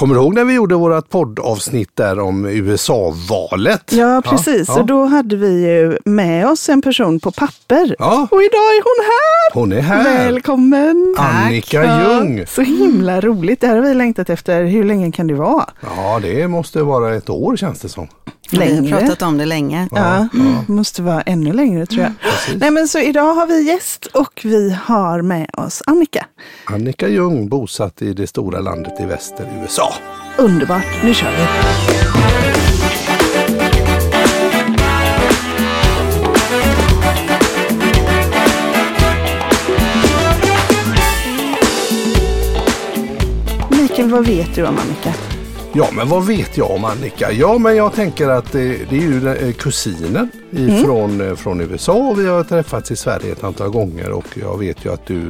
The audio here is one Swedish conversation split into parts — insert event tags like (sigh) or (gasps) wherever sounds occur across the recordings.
Kommer du ihåg när vi gjorde vårt poddavsnitt där om USA-valet? Ja, precis. Ja, ja. Och då hade vi ju med oss en person på papper. Ja. Och idag är hon här! Hon är här. Välkommen! Annika Ljung. Så himla roligt. Det här har vi längtat efter. Hur länge kan det vara? Ja, det måste vara ett år känns det som. Vi har Längre. pratat om det länge. Ja, måste vara ännu längre tror jag. Nej men så idag har vi gäst och vi har med oss Annika. Annika Ljung, bosatt i det stora landet i väster, USA. Underbart, nu kör vi. Mikael, vad vet du om Annika? Ja, men vad vet jag om Annika? Ja, men jag tänker att det, det är ju eh, kusinen ifrån, eh, från USA och vi har träffats i Sverige ett antal gånger och jag vet ju att du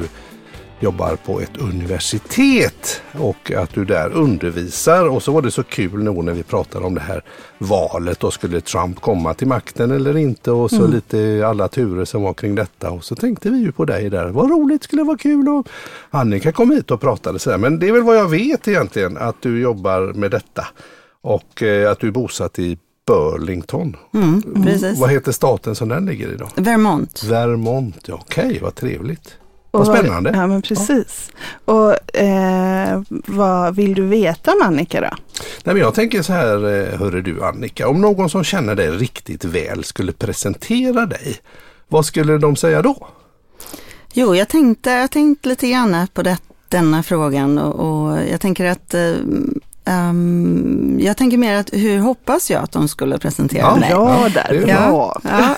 jobbar på ett universitet och att du där undervisar. Och så var det så kul nog när vi pratade om det här valet och skulle Trump komma till makten eller inte och så lite alla turer som var kring detta. Och så tänkte vi ju på dig där. Vad roligt, skulle vara kul och Annika kom hit och pratade så här. Men det är väl vad jag vet egentligen att du jobbar med detta och eh, att du är bosatt i Burlington. Mm. Vad heter staten som den ligger i då? Vermont. Vermont, okej vad trevligt. Vad spännande. Ja, men precis. Och eh, vad vill du veta om Annika då? Nej, men jag tänker så här, eh, hörru du Annika, om någon som känner dig riktigt väl skulle presentera dig, vad skulle de säga då? Jo, jag tänkte, jag tänkte lite grann på det, denna frågan och, och jag tänker att eh, ehm, jag tänker mer att hur hoppas jag att de skulle presentera Ja, mig? Ja, ja, där. Bra. Ja.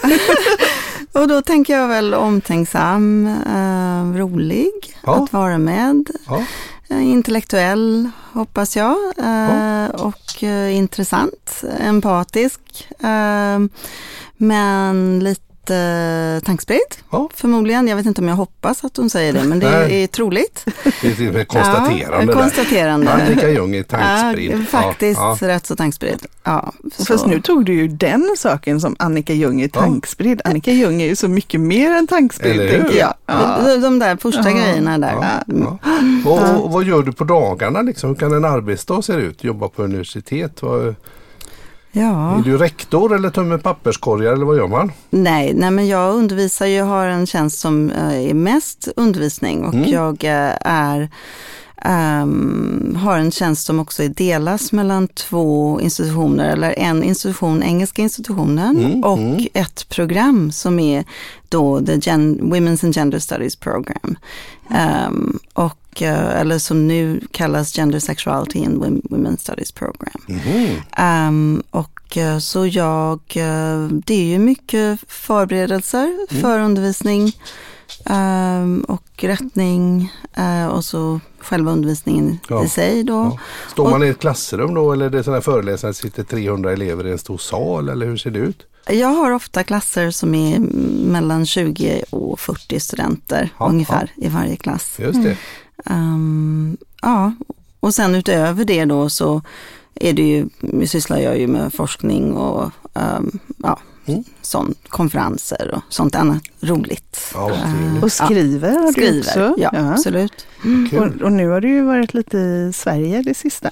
(laughs) och då tänker jag väl omtänksam, eh, rolig Ja. att vara med, Ja, eh, intellektuell hoppas jag. Eh, och eh, intressant, empatisk, men lite tankspridd ja. förmodligen. Jag vet inte om jag hoppas att de säger det, men det Nej. är troligt. det är ett konstaterande Ja, konstaterande. Annika Ljung är tankspridd. Ja, faktiskt Ja, rätt så tankspridd. Ja, så. Fast nu tog du ju den saken som Annika Ljung är tankspridd. Annika Ljung är ju så mycket mer än tankspridd, Eller hur? tänker jag. Ja. De, de där första grejerna där. Ja, ja. Och, och, vad gör du på dagarna? Liksom? Hur kan en arbetsdag se ut? Jobba på universitet? Vad, Ja. Är du rektor eller tömmer papperskorgar eller vad gör man? Nej, nej, men jag undervisar, jag har en tjänst som eh, är mest undervisning och Mm. jag eh, är ehm, har en tjänst som också är delas mellan två institutioner, eller en institution, Engelska institutionen, Mm, och mm. ett program som är då the Gen- Women's and Gender Studies Program. Ehm, och, eh, eller som nu kallas Gender Sexuality and Wom- Women's Studies Program. Mhm. Ehm, och eh, så jag, eh, det är ju mycket förberedelser för undervisning ehm, och rättning och så själva undervisningen Ja. i sig då. Ja. Står man i ett klassrum då eller är det sådana föreläsningar det sitter 300 elever i en stor sal eller hur ser det ut? Jag har ofta klasser som är mellan 20 och 40 studenter Ja, ungefär i varje klass. Just det. Ehm, ja, och sen utöver det då så är det ju, sysslar jag ju med forskning och um, ja, Mm. sånt, konferenser och sånt annat roligt. Ja, trevligt. Och skriver har du skriver, också. ja, absolut. Kul. Och, och nu har du ju varit lite i Sverige det sista.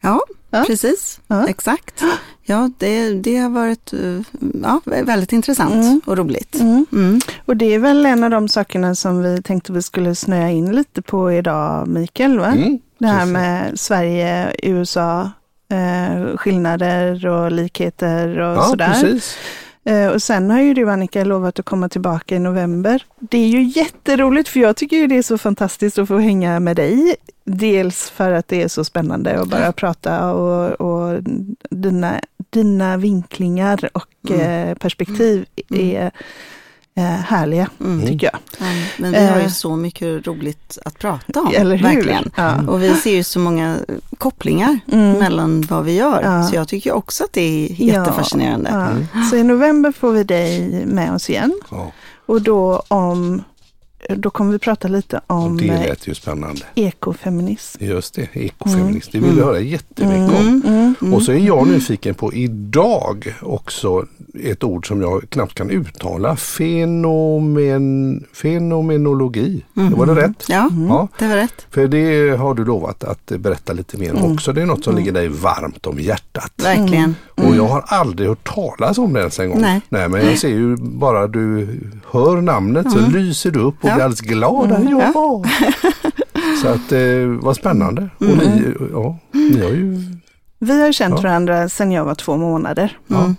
Ja, Ja. precis, Ja. exakt. Ja, det, det har varit eh, ja, väldigt intressant Mm. och roligt. Mm. Mm. Och det är väl en av de sakerna som vi tänkte vi skulle snöa in lite på idag, Mikael. Va? Mm, Det här med Sverige, USA, eh, skillnader och likheter och Ja, sådär. precis. Eh, och sen har ju du Annika lovat att komma tillbaka i november. Det är ju jätteroligt för jag tycker ju det är så fantastiskt att få hänga med dig. Dels för att det är så spännande att bara prata och, och dina, dina vinklingar och Mm. eh, perspektiv är eh, härliga Mm. tycker jag. Ja, men vi har ju Eh. så mycket roligt att prata om, Eller hur? verkligen. Ja. Och vi ser ju så många kopplingar Mm. mellan vad vi gör. Ja. Så jag tycker också att det är Ja, jättefascinerande. Ja. Så i november får vi dig med oss igen. Ja, Och då om då kommer vi prata lite och om det eh, lät ju spännande. ekofeminism. Just det, ekofeminist. Det vill jag höra jättemycket om. Mm, mm. Och så är jag nyfiken på idag också. ett ord som jag knappt kan uttala. Fenomen, fenomenologi. Var det rätt? Ja, Ja, det var rätt. för det har du lovat att berätta lite mer om också. Det är något som ligger dig varmt om hjärtat. Verkligen. Och jag har aldrig hört talas om det ens en gång. Nej. men jag ser ju bara du hör namnet så lyser du upp och Ja. blir alldeles glad. Ja. Så att eh, vad spännande. Och ni, ja, ni har ju Vi har känt Ja. varandra sedan jag var två månader. Mm.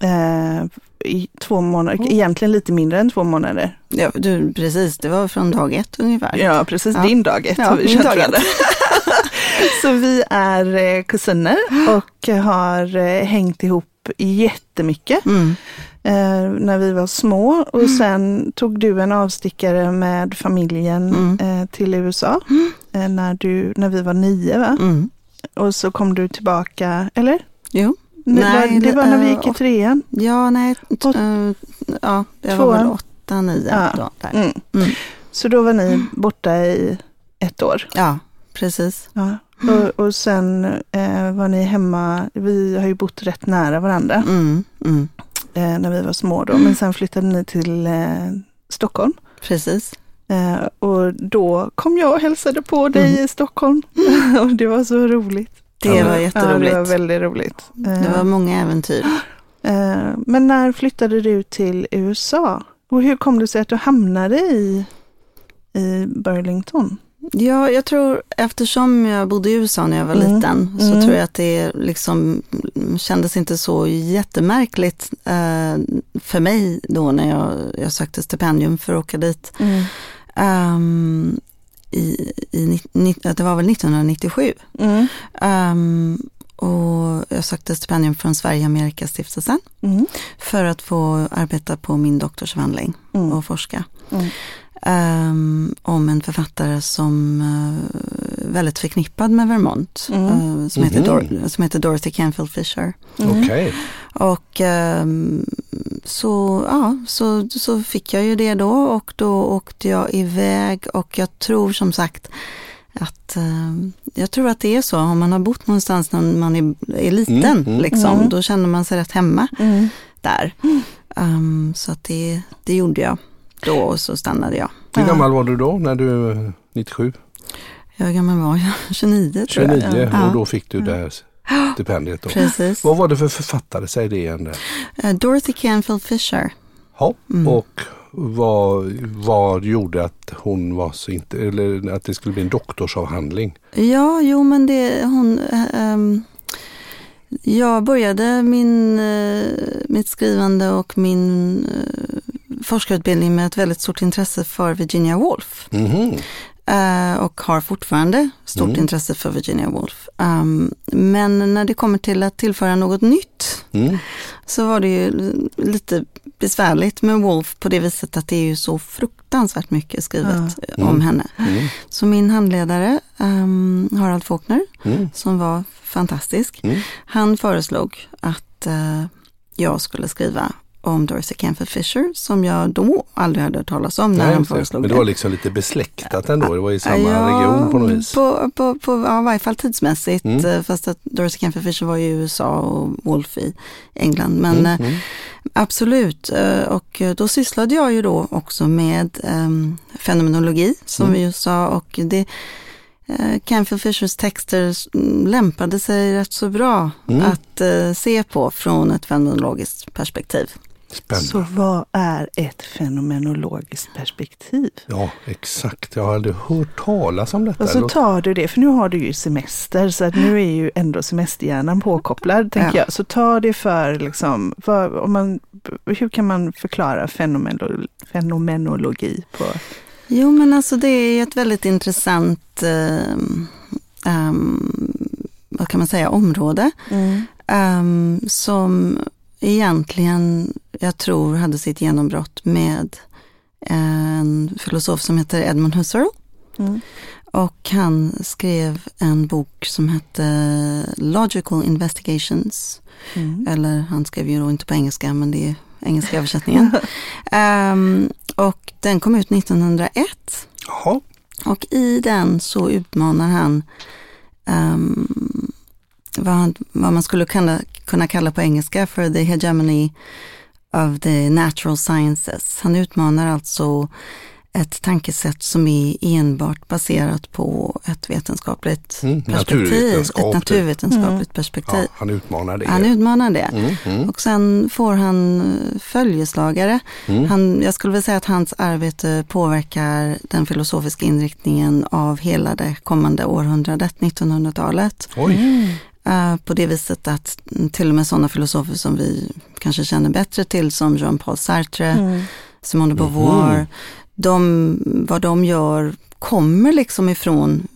Eh, i två månader, egentligen lite mindre än två månader. Ja, du, precis, det var från dag ett ungefär. Ja, precis. Ja. Din dag ett Ja, har vi känt dag ett. varandra. (laughs) Så vi är eh, kusiner och har eh, hängt ihop jättemycket Mm. Eh, när vi var små. Och sen tog du en avstickare med familjen Mm. eh, till USA eh, när, du, när vi var nio. Va? Mm. Och så kom du tillbaka, eller? Jo, Det Nej, var, det var när vi eh, gick i trean. ja, nej, t- Och- eh, ja, jag Tvåan. var väl åtta, nio Ja. då. Mm. Mm. Så då var ni borta i ett år. Ja, precis. Ja. Och, och sen eh, var ni hemma, vi har ju bott rätt nära varandra Mm. Mm. Eh, när vi var små då, men sen flyttade ni till eh, Stockholm. Precis. Eh, och då kom jag och hälsade på dig i Stockholm. (laughs) och det var så roligt. Det var jätteroligt. Ja, det var väldigt roligt. Eh, Det var många äventyr. eh, men när flyttade du till USA? Och hur kom det sig att du hamnade i, i Burlington? Ja, jag tror eftersom jag bodde i USA när jag var Mm. liten så Mm. tror jag att det liksom mm, kändes inte så jättemärkligt eh, för mig då när jag, jag sökte stipendium för att åka dit. Ehm, i, i, ni- det var väl 1997. Mm. Ehm, och jag sökte stipendium från Sverige Amerikastiftelsen Mm. för att få arbeta på min doktorsavhandling Mm. och forska. Mm. Ehm, om en författare som uh, väldigt förknippad med Vermont, Mm. eh, som, heter Mhm. Dor- som heter Dorothy Canfield Fisher. Mm. Okej. Och ehm, så, ja, så, så fick jag ju det då och då åkte jag iväg och jag tror som sagt att ehm, jag tror att det är så, om man har bott någonstans när man är, är liten, Mm, mm. liksom, Mm. då känner man sig rätt hemma Mm. där. Ehm, så att det, det gjorde jag då och så stannade jag. Hur Ja. gammal var du då när du 97? Jag hur gammal var jag? (laughs) 29 tror 29 jag. Ja, och då fick du det här (gasps) stipendiet. Då. precis. Vad var det för författare? Säg det igen. Där. Eh, Dorothy Canfield Fisher. Ja. Mm. Och vad, vad gjorde att hon var så inte, eller att det skulle bli en doktorsavhandling? Ja, jo men det, hon, eh, ehm, jag började min, eh, mitt skrivande och min eh, forskarutbildning med ett väldigt stort intresse för Virginia Woolf. Mhm. Eh, och har fortfarande stort Mm. intresse för Virginia Woolf. Um, men när det kommer till att tillföra något nytt Mm. så var det ju lite besvärligt med Woolf på det viset att det är ju så fruktansvärt mycket skrivet Ja. om Mm. henne. Mm. Så min handledare, um, Harald Faulkner, Mm. som var fantastisk, Mm. han föreslog att eh, jag skulle skriva om Dorothy Canfield Fisher som jag då aldrig hade hört talas om när Nej, han just det. föreslog Men det var liksom lite besläktat ändå. Det var i samma Ja, region på något vis. På, på, på, ja, i varje fall tidsmässigt, Mm. eh, fast att Dorothy Canfield Fisher var i USA och Wolf i England. Men Mm. eh, Mm. absolut, eh, och då sysslade jag ju då också med um, fenomenologi, som Mm. vi ju sa, och det Canfield Fishers texter mm, lämpade sig rätt så bra Mm. att se på från ett fenomenologiskt perspektiv. Spännande. Så vad är ett fenomenologiskt perspektiv? Ja, exakt. Jag har aldrig hört talas om detta. Och så tar du det, för nu har du ju semester, så att nu är ju ändå semesterhjärnan påkopplad, tänker Ja. jag. Så ta det för, liksom, vad, om man, hur kan man förklara fenomenolo, fenomenologi på... Jo, men alltså det är ett väldigt intressant, eh, ehm, vad kan man säga, område. ehm, som egentligen, jag tror, hade sitt genombrott med en filosof som heter Edmund Husserl. Mm. Och han skrev en bok som hette Logical Investigations. Mm. Eller han skrev ju då inte på engelska, men det är engelska översättningen. (laughs) Ehm, och den kom ut 1901. Jaha. Och i den så utmanar han ehm, vad, han, vad man skulle kunna, kunna kalla på engelska för the hegemony of the natural sciences. Han utmanar alltså ett tankesätt som är enbart baserat på ett vetenskapligt Mm, perspektiv. naturvetenskap, Ett naturvetenskapligt perspektiv. Ja, han utmanar det. Han utmanar det. Mm, mm, Och sen får han följeslagare. mm. Han, jag skulle vilja säga att hans arbete påverkar den filosofiska inriktningen av hela det kommande århundradet, 1900-talet. Eh, på det viset att mm, till och med sådana filosofer som vi kanske känner bättre till som Jean-Paul Sartre, Mm. Simone de Beauvoir, Mhm. de, vad de gör kommer liksom ifrån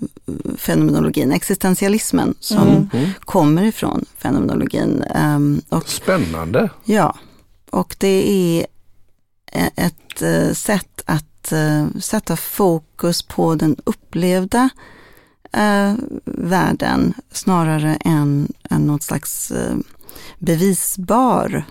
fenomenologin, existentialismen som Mm. Mm. kommer ifrån fenomenologin. Ehm, och Spännande. Ja, och det är e- ett eh, sätt att eh, sätta fokus på den upplevda eh, världen snarare än, än något slags eh, bevisbar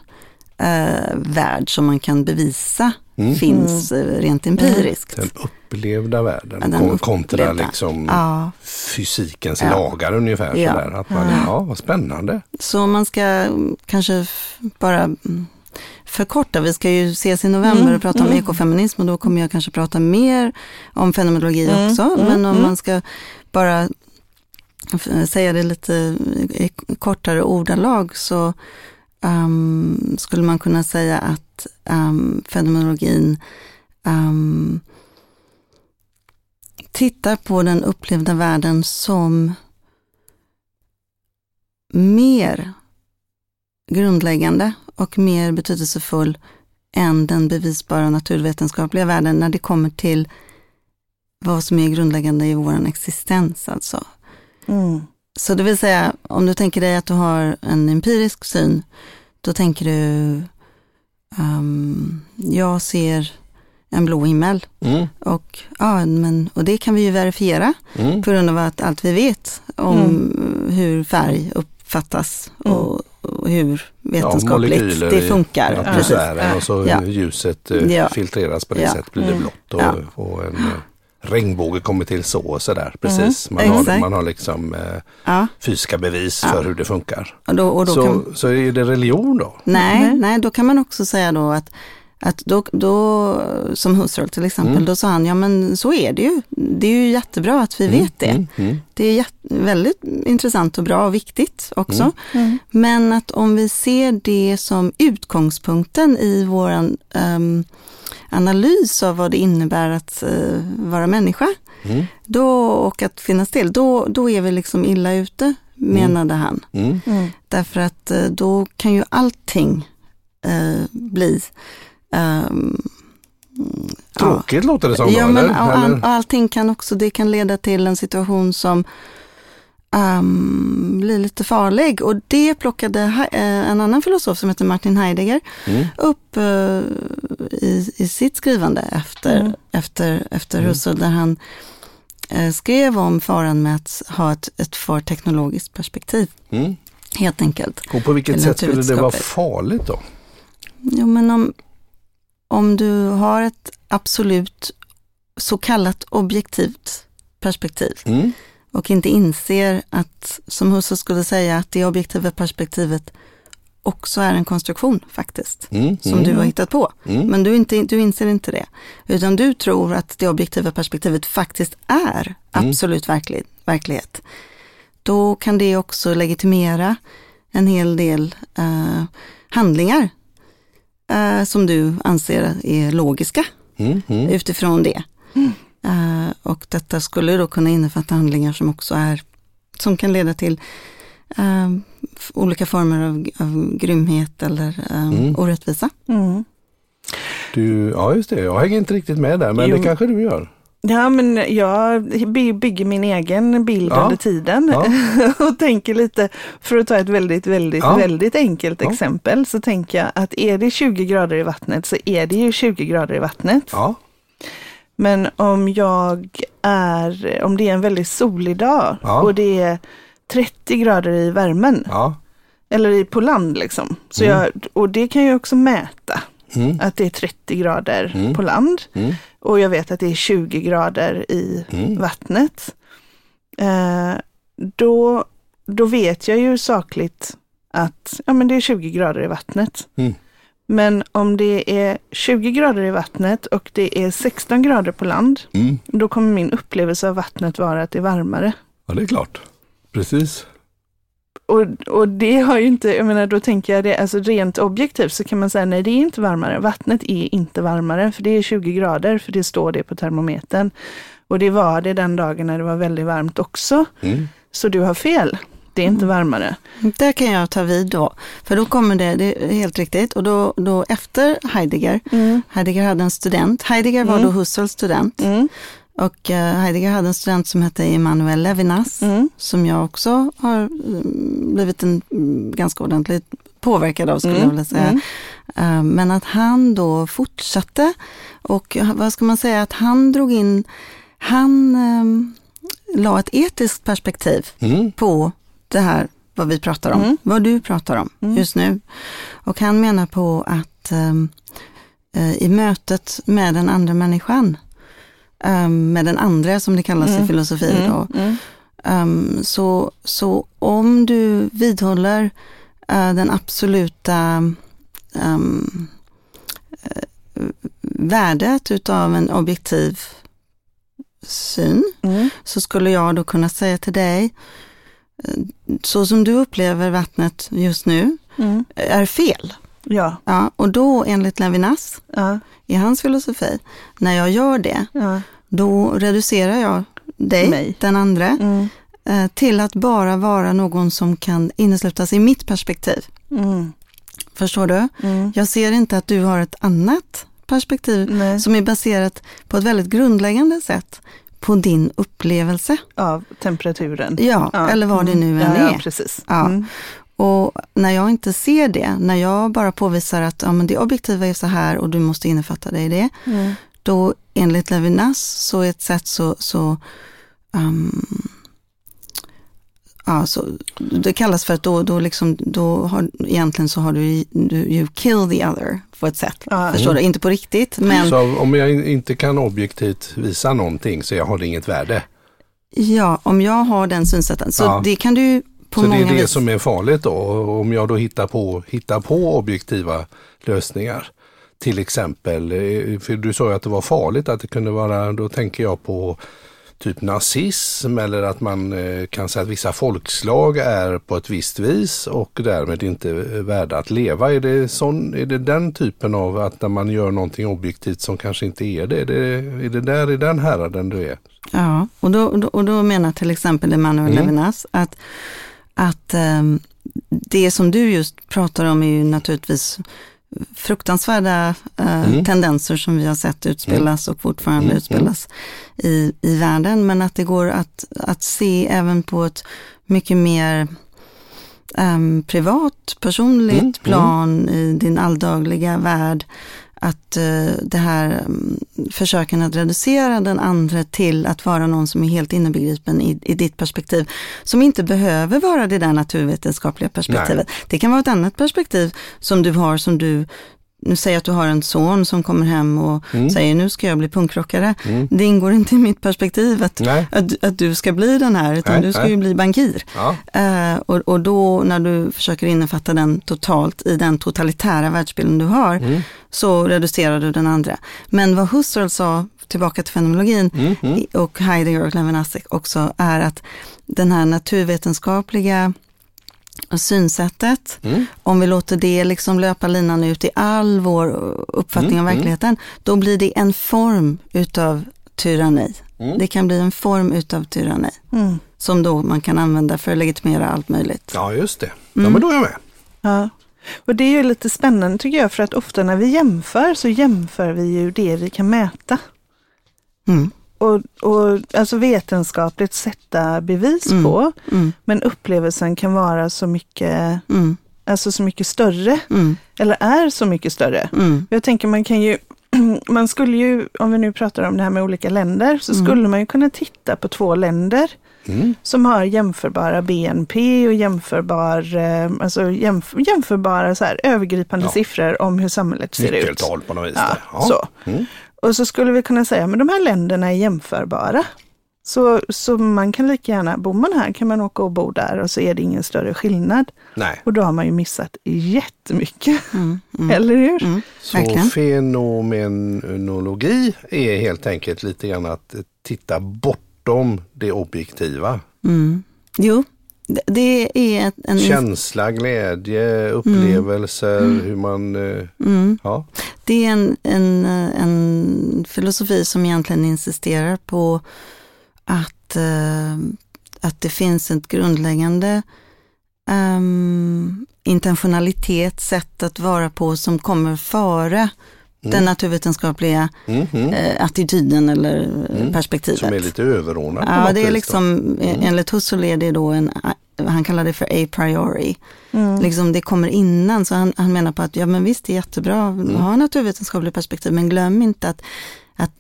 eh, värld som man kan bevisa Mm. finns eh, rent empiriskt. Den upplevda världen Ja, den kon- kontra upplevda. liksom Ja, fysikens Ja. lagar ungefär. Ja. Sådär. Att man, Ja. ja, vad spännande. så om man ska mm, kanske bara mm, förkorta, vi ska ju ses i november Mm, och prata om mm. ekofeminism och då kommer jag kanske prata mer om fenomenologi Mm, också. mm, Men om mm. man ska bara säga det lite i kortare ordalag så um, skulle man kunna säga att um, fenomenologin um, tittar på den upplevda världen som mer grundläggande och mer betydelsefull än den bevisbara naturvetenskapliga världen när det kommer till vad som är grundläggande i vår existens. Alltså. Mm. Så det vill säga, om du tänker dig att du har en empirisk syn, då tänker du, ehm, jag ser en blå himmel Mm. och, ja, men, och det kan vi ju verifiera Mm. på grund av att allt vi vet om hur färg uppfattas Mm. och, och hur Ja, vetenskapligt molekyler det i funkar. Precis. Atmosfären och så Ja. ljuset eh, Ja. filtreras på det Ja. sättet blir det Mm. blått och, Ja. och en eh, regnbåge kommer till så och sådär. Precis, man, har, man har liksom eh, Ja, fysiska bevis Ja. för hur det funkar. och då, och då så, kan, så är det religion då? nej, Nej. nej, då kan man också säga då att att då, då, som Husserl till exempel, Mm. då sa han, ja men så är det ju. Det är ju jättebra att vi vet det. Mm. Mm. Det är jätte, väldigt intressant och bra och viktigt också. Mm. Mm. Men att om vi ser det som utgångspunkten i vår analys av vad det innebär att eh, vara människa Mm. då, och att finnas till, då, då är vi liksom illa ute, menade han. Mm. Mm. Därför att eh, då kan ju allting eh, bli ja, Tråkigt låter det som Ja, då, men eller? och, all, och allting kan också, det kan leda till en situation som ehm, blir lite farlig. Och det plockade eh, en annan filosof som heter Martin Heidegger Mm. upp eh, i, i sitt skrivande efter, Mm. efter, efter Mm. Husserl, där han eh, skrev om faran med att ha ett, ett för teknologiskt perspektiv, Mm. helt enkelt. Och på vilket sätt skulle det vara farligt då? Jo, men om, om du har ett absolut så kallat objektivt perspektiv Mm. Och inte inser att, som Husserl skulle säga, att det objektiva perspektivet också är en konstruktion faktiskt, Mm. som mm. du har hittat på. Mm. Men du, inte, du inser inte det, utan du tror att det objektiva perspektivet faktiskt är Mm. absolut verklig, verklighet. Då kan det också legitimera en hel del eh, handlingar eh, som du anser är logiska Mm. Mm. utifrån det. Eh, och detta skulle då kunna innefatta handlingar som också är, som kan leda till eh, f- olika former av, av grymhet eller eh, Mm. orättvisa. Mm. Du, ja just det, jag hänger inte riktigt med där men Jo. det kanske du gör. Ja, men jag by- bygger min egen bild Ja. under tiden Ja. (laughs) och tänker lite, för att ta ett väldigt, väldigt, Ja. väldigt enkelt Ja. exempel, så tänker jag att är det 20 grader i vattnet så är det ju 20 grader i vattnet. Men om jag är, om det är en väldigt solig dag Ja. och det är 30 grader i värmen, Ja. eller i, på land liksom. Så Mm. jag, och det kan jag också mäta, Mm. att det är 30 grader Mm. på land. Mm. Och jag vet att det är 20 grader i Mm. vattnet. Eh, då, då vet jag ju sakligt att ja, men det är 20 grader i vattnet. Men om det är 20 grader i vattnet och det är 16 grader på land, Mm. då kommer min upplevelse av vattnet vara att det är varmare. Ja, det är klart. Precis. Och, och det har ju inte, jag menar då tänker jag det, alltså rent objektivt så kan man säga nej det är inte varmare. Vattnet är inte varmare för det är 20 grader för det står det på termometern. Och det var det den dagen när det var väldigt varmt också. Mm. Så du har fel. Det är inte varmare. Där kan jag ta vid då, för då kommer det, det är helt riktigt, och då, då efter Heidegger, Heidegger hade en student, Heidegger var Mm. då Husserls student, Mm. och eh, Heidegger hade en student som hette Emanuel Levinas, Mm. som jag också har mm, blivit en, mm, ganska ordentligt påverkad av, skulle jag vilja säga. Mm. Eh, Men att han då fortsatte och vad ska man säga, att han drog in, han eh, la ett etiskt perspektiv Mm. på det här vad vi pratar om, Mm. vad du pratar om Mm. just nu. Och han menar på att eh, i mötet med den andra människan, ehm, med den andra som det kallas i Mm. filosofi, då, Mm. Mm. ehm, så, så om du vidhåller eh, den absoluta eh, värdet utav en objektiv syn, Mm. så skulle jag då kunna säga till dig, så som du upplever vattnet just nu Mm. är fel. Ja. Ja, och då enligt Levinas, Ja. i hans filosofi, när jag gör det, Ja. då reducerar jag dig, Mig. den andra, Mm. eh, till att bara vara någon som kan inneslutas i mitt perspektiv. Mm. Förstår du? Mm. Jag ser inte att du har ett annat perspektiv Nej. som är baserat på ett väldigt grundläggande sätt på din upplevelse. Av temperaturen. Ja, Ja. eller vad det Mm. nu än ja, är. Ja, precis. Ja. Mm. Och när jag inte ser det, när jag bara påvisar att ja, men det objektiva är så här och du måste innefatta dig i det, Mm. då enligt Levinas så är ett sätt så, så, um, ja, så det kallas för att då, då, liksom, då har, egentligen så har du, du you kill the other på ett sätt. Ja. Förstår du? Inte på riktigt, men Så om jag in- inte kan objektivt visa någonting så jag har det inget värde. ja, om jag har den synsätten, så Ja. det kan du på så det är det vis. som är farligt då. Om jag då hittar på, hittar på objektiva lösningar. Till exempel, eh, för du sa ju att det var farligt att det kunde vara, då tänker jag på typ nazism eller att man eh, kan säga att vissa folkslag är på ett visst vis och därmed inte är värda att leva. Är det, sån, är det den typen av att när man gör någonting objektivt som kanske inte är det? Är det, är det där i den häraden du är? Ja, och då, och då, och då menar till exempel Emanuel Mm. Levinas att, att ehm, det som du just pratar om är ju naturligtvis fruktansvärda eh, Mm. tendenser som vi har sett utspelas och fortfarande Mm, utspelas i, i världen, men att det går att, att se även på ett mycket mer ehm, privat, personligt Mm, plan i din alldagliga värld, att eh, det här mm, försöken att reducera den andra till att vara någon som är helt innebegripen i, i ditt perspektiv, som inte behöver vara det där naturvetenskapliga perspektivet. Det kan vara ett annat perspektiv som du har som du nu säger att du har en son som kommer hem och Mm. säger nu ska jag bli punkrockare. Mm. Det ingår inte i mitt perspektiv att, att, att du ska bli den här, utan Nej, du ska nej. ju bli bankir. Ja. Eh, och, och då när du försöker innefatta den totalt i den totalitära världsbilden du har, Mm. så reducerar du den andra. Men vad Husserl sa, tillbaka till fenomenologin, Mm. Mm. och Heidegger och Levinas också, är att den här naturvetenskapliga synsättet, Mm. om vi låter det liksom löpa linan ut i all vår uppfattning Mm, av mm. verkligheten, då blir det en form utav tyranni. Mm. Det kan bli en form utav tyranni Mm. som då man kan använda för att legitimera allt möjligt. Ja, just det. Ja, Mm. men då är jag med. Ja. Och det är ju lite spännande tycker jag, för att ofta när vi jämför så jämför vi ju det vi kan mäta. Mm. Och, och alltså vetenskapligt sätta bevis Mm. på. Mm. Men upplevelsen kan vara så mycket, Mm. alltså så mycket större. Mm. Eller är så mycket större. Mm. Jag tänker man kan ju, (clears throat) man skulle ju, om vi nu pratar om det här med olika länder, så Mm. skulle man ju kunna titta på två länder som har jämförbara BNP och jämförbar, eh, alltså jämf jämförbara så här, övergripande Ja. siffror om hur samhället ser ut. Nyckeltal på något vis. Ja, så. Och så skulle vi kunna säga, men de här länderna är jämförbara. Så, så man kan lika gärna, bor man här kan man åka och bo där och så är det ingen större skillnad. Nej. Och då har man ju missat jättemycket, Mm, mm, (laughs) eller hur? mm, Så verkligen. fenomenologi är helt enkelt lite grann att titta bortom det objektiva. Mm. Jo, det- är en, Känsla, glädje, upplevelser, hur man... eh, mm, Ja. det är en, en, eh, en filosofi som egentligen insisterar på att, eh, att det finns ett grundläggande ehm, intentionalitet, sätt att vara på som kommer före den naturvetenskapliga Mhm. eh, attityden eller eh, Mm. perspektivet. Som är lite överordnad Ja, det är då. liksom, eh, enligt Husserl är det då en, han kallar det för a priori. Mm. Liksom det kommer innan, så han, han menar på att ja men visst det är jättebra att ha naturvetenskapligt perspektiv, men glöm inte att, att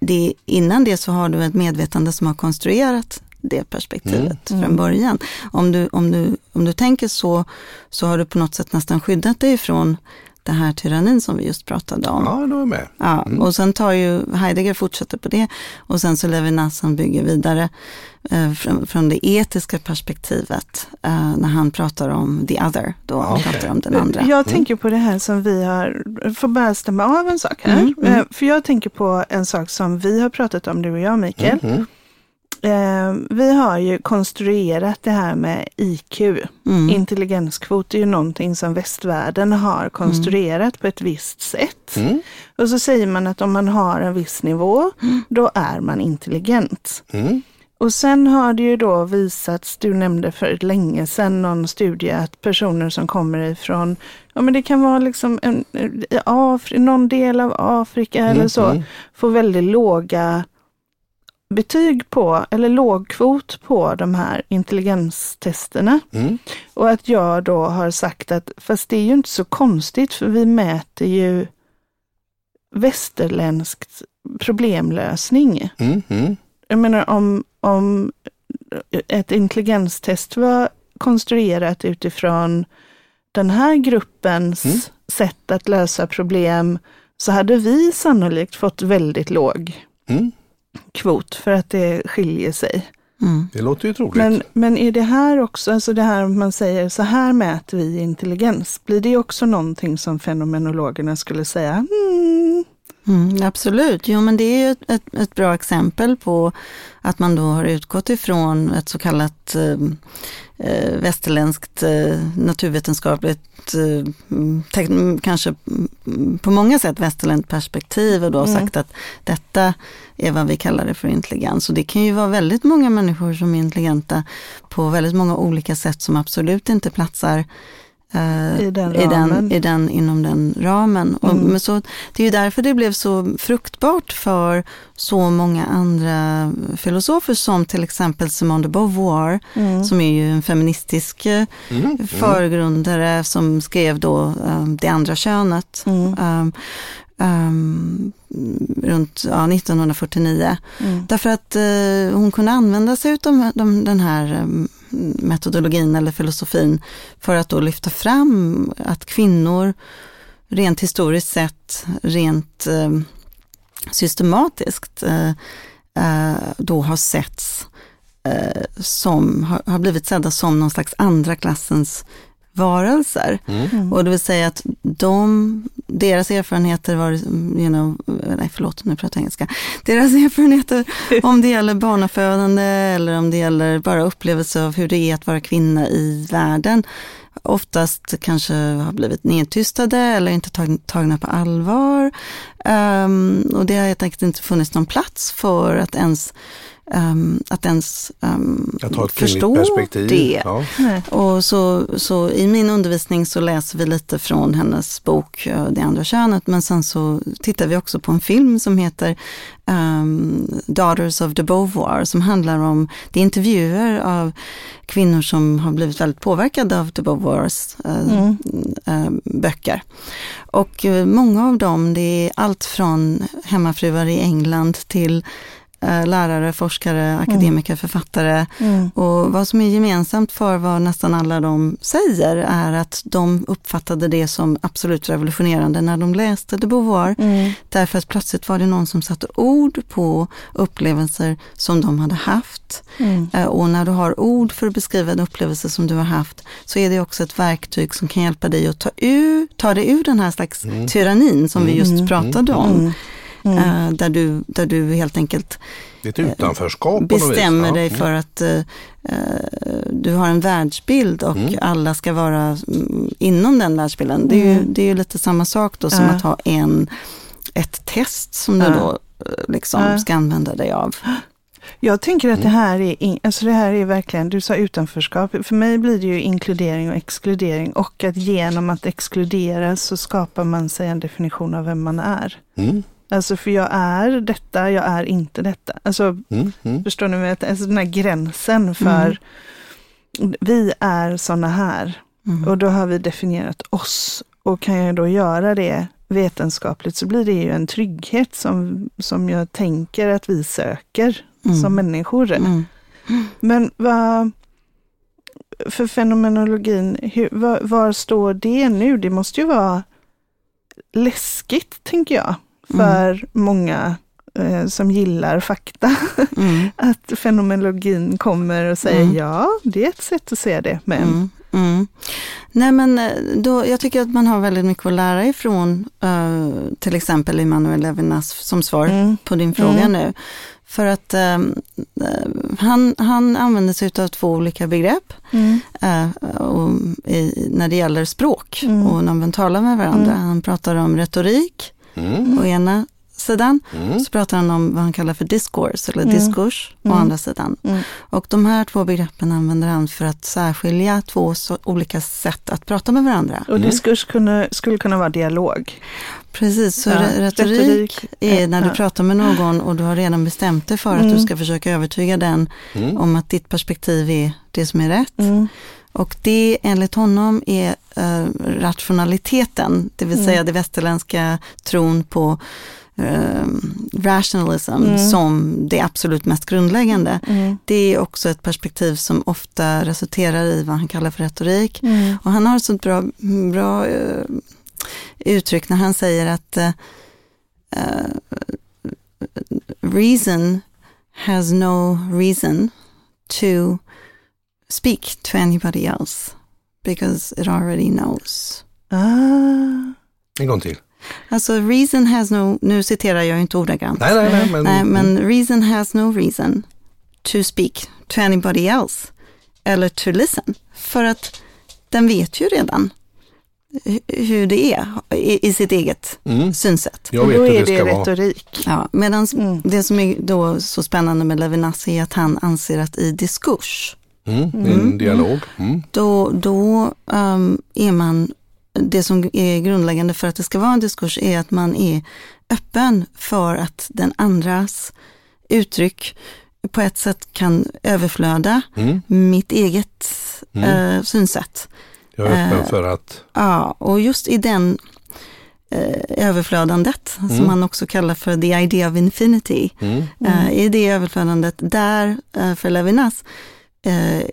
det, innan det så har du ett medvetande som har konstruerat det perspektivet Mm. från början. Om du, om, du, om du tänker så, så har du på något sätt nästan skyddat dig från det här tyrannin som vi just pratade om. Ja, då är med. Ja, och sen tar ju Heidegger fortsätter på det och sen så Levinas han bygger vidare eh, från, från det etiska perspektivet eh, när han pratar om the other, då han okej. pratar om den andra. Jag tänker på det här som vi har, får bara stämma av en sak här. Mm, mm. Eh, För jag tänker på en sak som vi har pratat om, du och jag Mikael. Eh, vi har ju konstruerat det här med IQ. Mm. Intelligenskvot är ju någonting som västvärlden har konstruerat på ett visst sätt. Mm. Och så säger man att om man har en viss nivå, då är man intelligent. Mm. Och sen har det ju då visats, du nämnde för länge sedan någon studie att personer som kommer ifrån, ja men det kan vara liksom en, Afri, någon del av Afrika eller så, mm. får väldigt låga betyg på, eller låg kvot på de här intelligenstesterna. Mm. Och att jag då har sagt att, fast det är ju inte så konstigt för vi mäter ju västerländskt problemlösning. Mm. Mm. Jag menar om, om ett intelligenstest var konstruerat utifrån den här gruppens Mm. sätt att lösa problem så hade vi sannolikt fått väldigt låg Mm. Kvot för att det skiljer sig. Mm. Det låter ju troligt. Men, men är det här också, alltså det här man säger så här mäter vi intelligens, blir det också någonting som fenomenologerna skulle säga, hmm, Mm, absolut, jo men det är ju ett, ett, ett bra exempel på att man då har utgått ifrån ett så kallat eh, eh, västerländskt eh, naturvetenskapligt, eh, mm, tek- kanske mm, på många sätt västerländskt perspektiv och då Mm. sagt att detta är vad vi kallar det för intelligens. Och det kan ju vara väldigt många människor som är intelligenta på väldigt många olika sätt som absolut inte platsar eh, I den i, den, i den, inom den ramen. Och, Mm. men så, det är ju därför det blev så fruktbart för så många andra filosofer som till exempel Simone de Beauvoir, mm, som är ju en feministisk eh, Mm. förgrundare som skrev då eh, Det andra könet. mm, Um, um, runt ja, 1949. mm, Därför att eh, hon kunde använda sig av de, den här eh, metodologin eller filosofin för att då lyfta fram att kvinnor rent historiskt sett, rent eh, systematiskt eh, eh då har setts eh, som, har, har blivit sedda som någon slags andra klassens varelser. Mm. Och det vill säga att de, deras erfarenheter var, you know, nej förlåt nu pratar jag engelska, deras (laughs) erfarenheter om det gäller barnafödande eller om det gäller bara upplevelse av hur det är att vara kvinna i världen, oftast kanske har blivit nedtystade eller inte tag, tagna på allvar. Um, och det har helt enkelt inte funnits någon plats för att ens, um, att ens um, Att ha ett förstå det. Ja. Och så, så i min undervisning så läser vi lite från hennes bok eh, Det andra könet, men sen så tittar vi också på en film som heter um, Daughters of the Beauvoir, som handlar om, det är intervjuer av kvinnor som har blivit väldigt påverkade av de Beauvoirs eh, Mm. eh, böcker. Och eh, många av dem, det är allt från hemmafruar i England till lärare, forskare, akademiker, författare. Mm. Och vad som är gemensamt för vad nästan alla de säger är att de uppfattade det som absolut revolutionerande när de läste de Beauvoir. Mm. Därför att plötsligt var det någon som satte ord på upplevelser som de hade haft. Mm. Eh, Och när du har ord för att beskriva en upplevelse som du har haft så är det också ett verktyg som kan hjälpa dig att ta, ur, ta dig ur den här slags tyrannin som vi just Mm. pratade om. Mm. Eh, Där, du, där du helt enkelt Det är ett utanförskap vis. bestämmer Ja. dig för att eh, eh, du har en världsbild och Mm. alla ska vara mm, inom den världsbilden. Det är, ju, Mm. det är ju lite samma sak då som att ha en, ett test som du då liksom ska använda dig av. Jag tänker att det Mm. här är, in, alltså det här är verkligen, du sa utanförskap, för mig blir det ju inkludering och exkludering och att genom att exkludera så skapar man sig en definition av vem man är. Mm. Alltså för jag är detta, jag är inte detta. Alltså Mm. Mm. förstår ni? jag- Alltså den här gränsen för vi är sådana här Mm. och då har vi definierat oss. Och kan jag då göra det vetenskapligt så blir det ju en trygghet som, som jag tänker att vi söker Mm. som människor. Mm. Men vad, för fenomenologin, hur, var, var står det nu? Det måste ju vara läskigt, tänker jag, för många eh, som gillar fakta. (laughs) Mm. Att fenomenologin kommer och säger Mm. ja, det är ett sätt att se det. Men Mm. Mm. Nej men eh, då, jag tycker att man har väldigt mycket att lära ifrån eh, till exempel Emanuel Levinas som svar Mm. på din fråga Mm. nu. För att eh, han, han använder sig av två olika begrepp Mm. eh, och i, när det gäller språk Mm. och när man talar med varandra. Mm. Han pratar om retorik Mm. å ena sidan, Mm. så pratar han om vad han kallar för discourse eller Mm. diskurs å Mm. andra sidan. Mm. Och de här två begreppen använder han för att särskilja två så olika sätt att prata med varandra. Och diskurs kunde, skulle kunna vara dialog. Precis, så Ja, re- retorik, retorik, är när du ja. pratar med någon och du har redan bestämt dig för att Mm. du ska försöka övertyga den Mm. om att ditt perspektiv är det som är rätt. Och det enligt honom är eh, rationaliteten, det vill Mm. säga det västerländska tron på eh, rationalism Mm. som det absolut mest grundläggande. Mm. Det är också ett perspektiv som ofta resulterar i vad han kallar för retorik. Mm. Och han har ett sånt bra, bra eh, uttryck när han säger att eh, eh, reason has no reason to speak to anybody else because it already knows. Ah. En gång till. Alltså reason has no, nu citerar jag inte ordagrant. Nej, nej, nej. Men, Nej, men reason has no reason to speak to anybody else eller to listen. För att den vet ju redan hu- hur det är i, i sitt eget Mm. synsätt. Jag vet då är det ska det vara. retorik. Ja, Medan Mm. det som är då så spännande med Levinas är att han anser att i diskurs, Mm. Mm. En dialog. Mm. då, då ehm, är man, det som är grundläggande för att det ska vara en diskurs är att man är öppen för att den andras uttryck på ett sätt kan överflöda Mm. mitt eget Mm. eh, synsätt. Jag är öppen Eh, för att... Ja, och just i den eh, överflödandet, som Mm. man också kallar för the idea of infinity, Mm. eh, i det överflödandet, där för Levinas,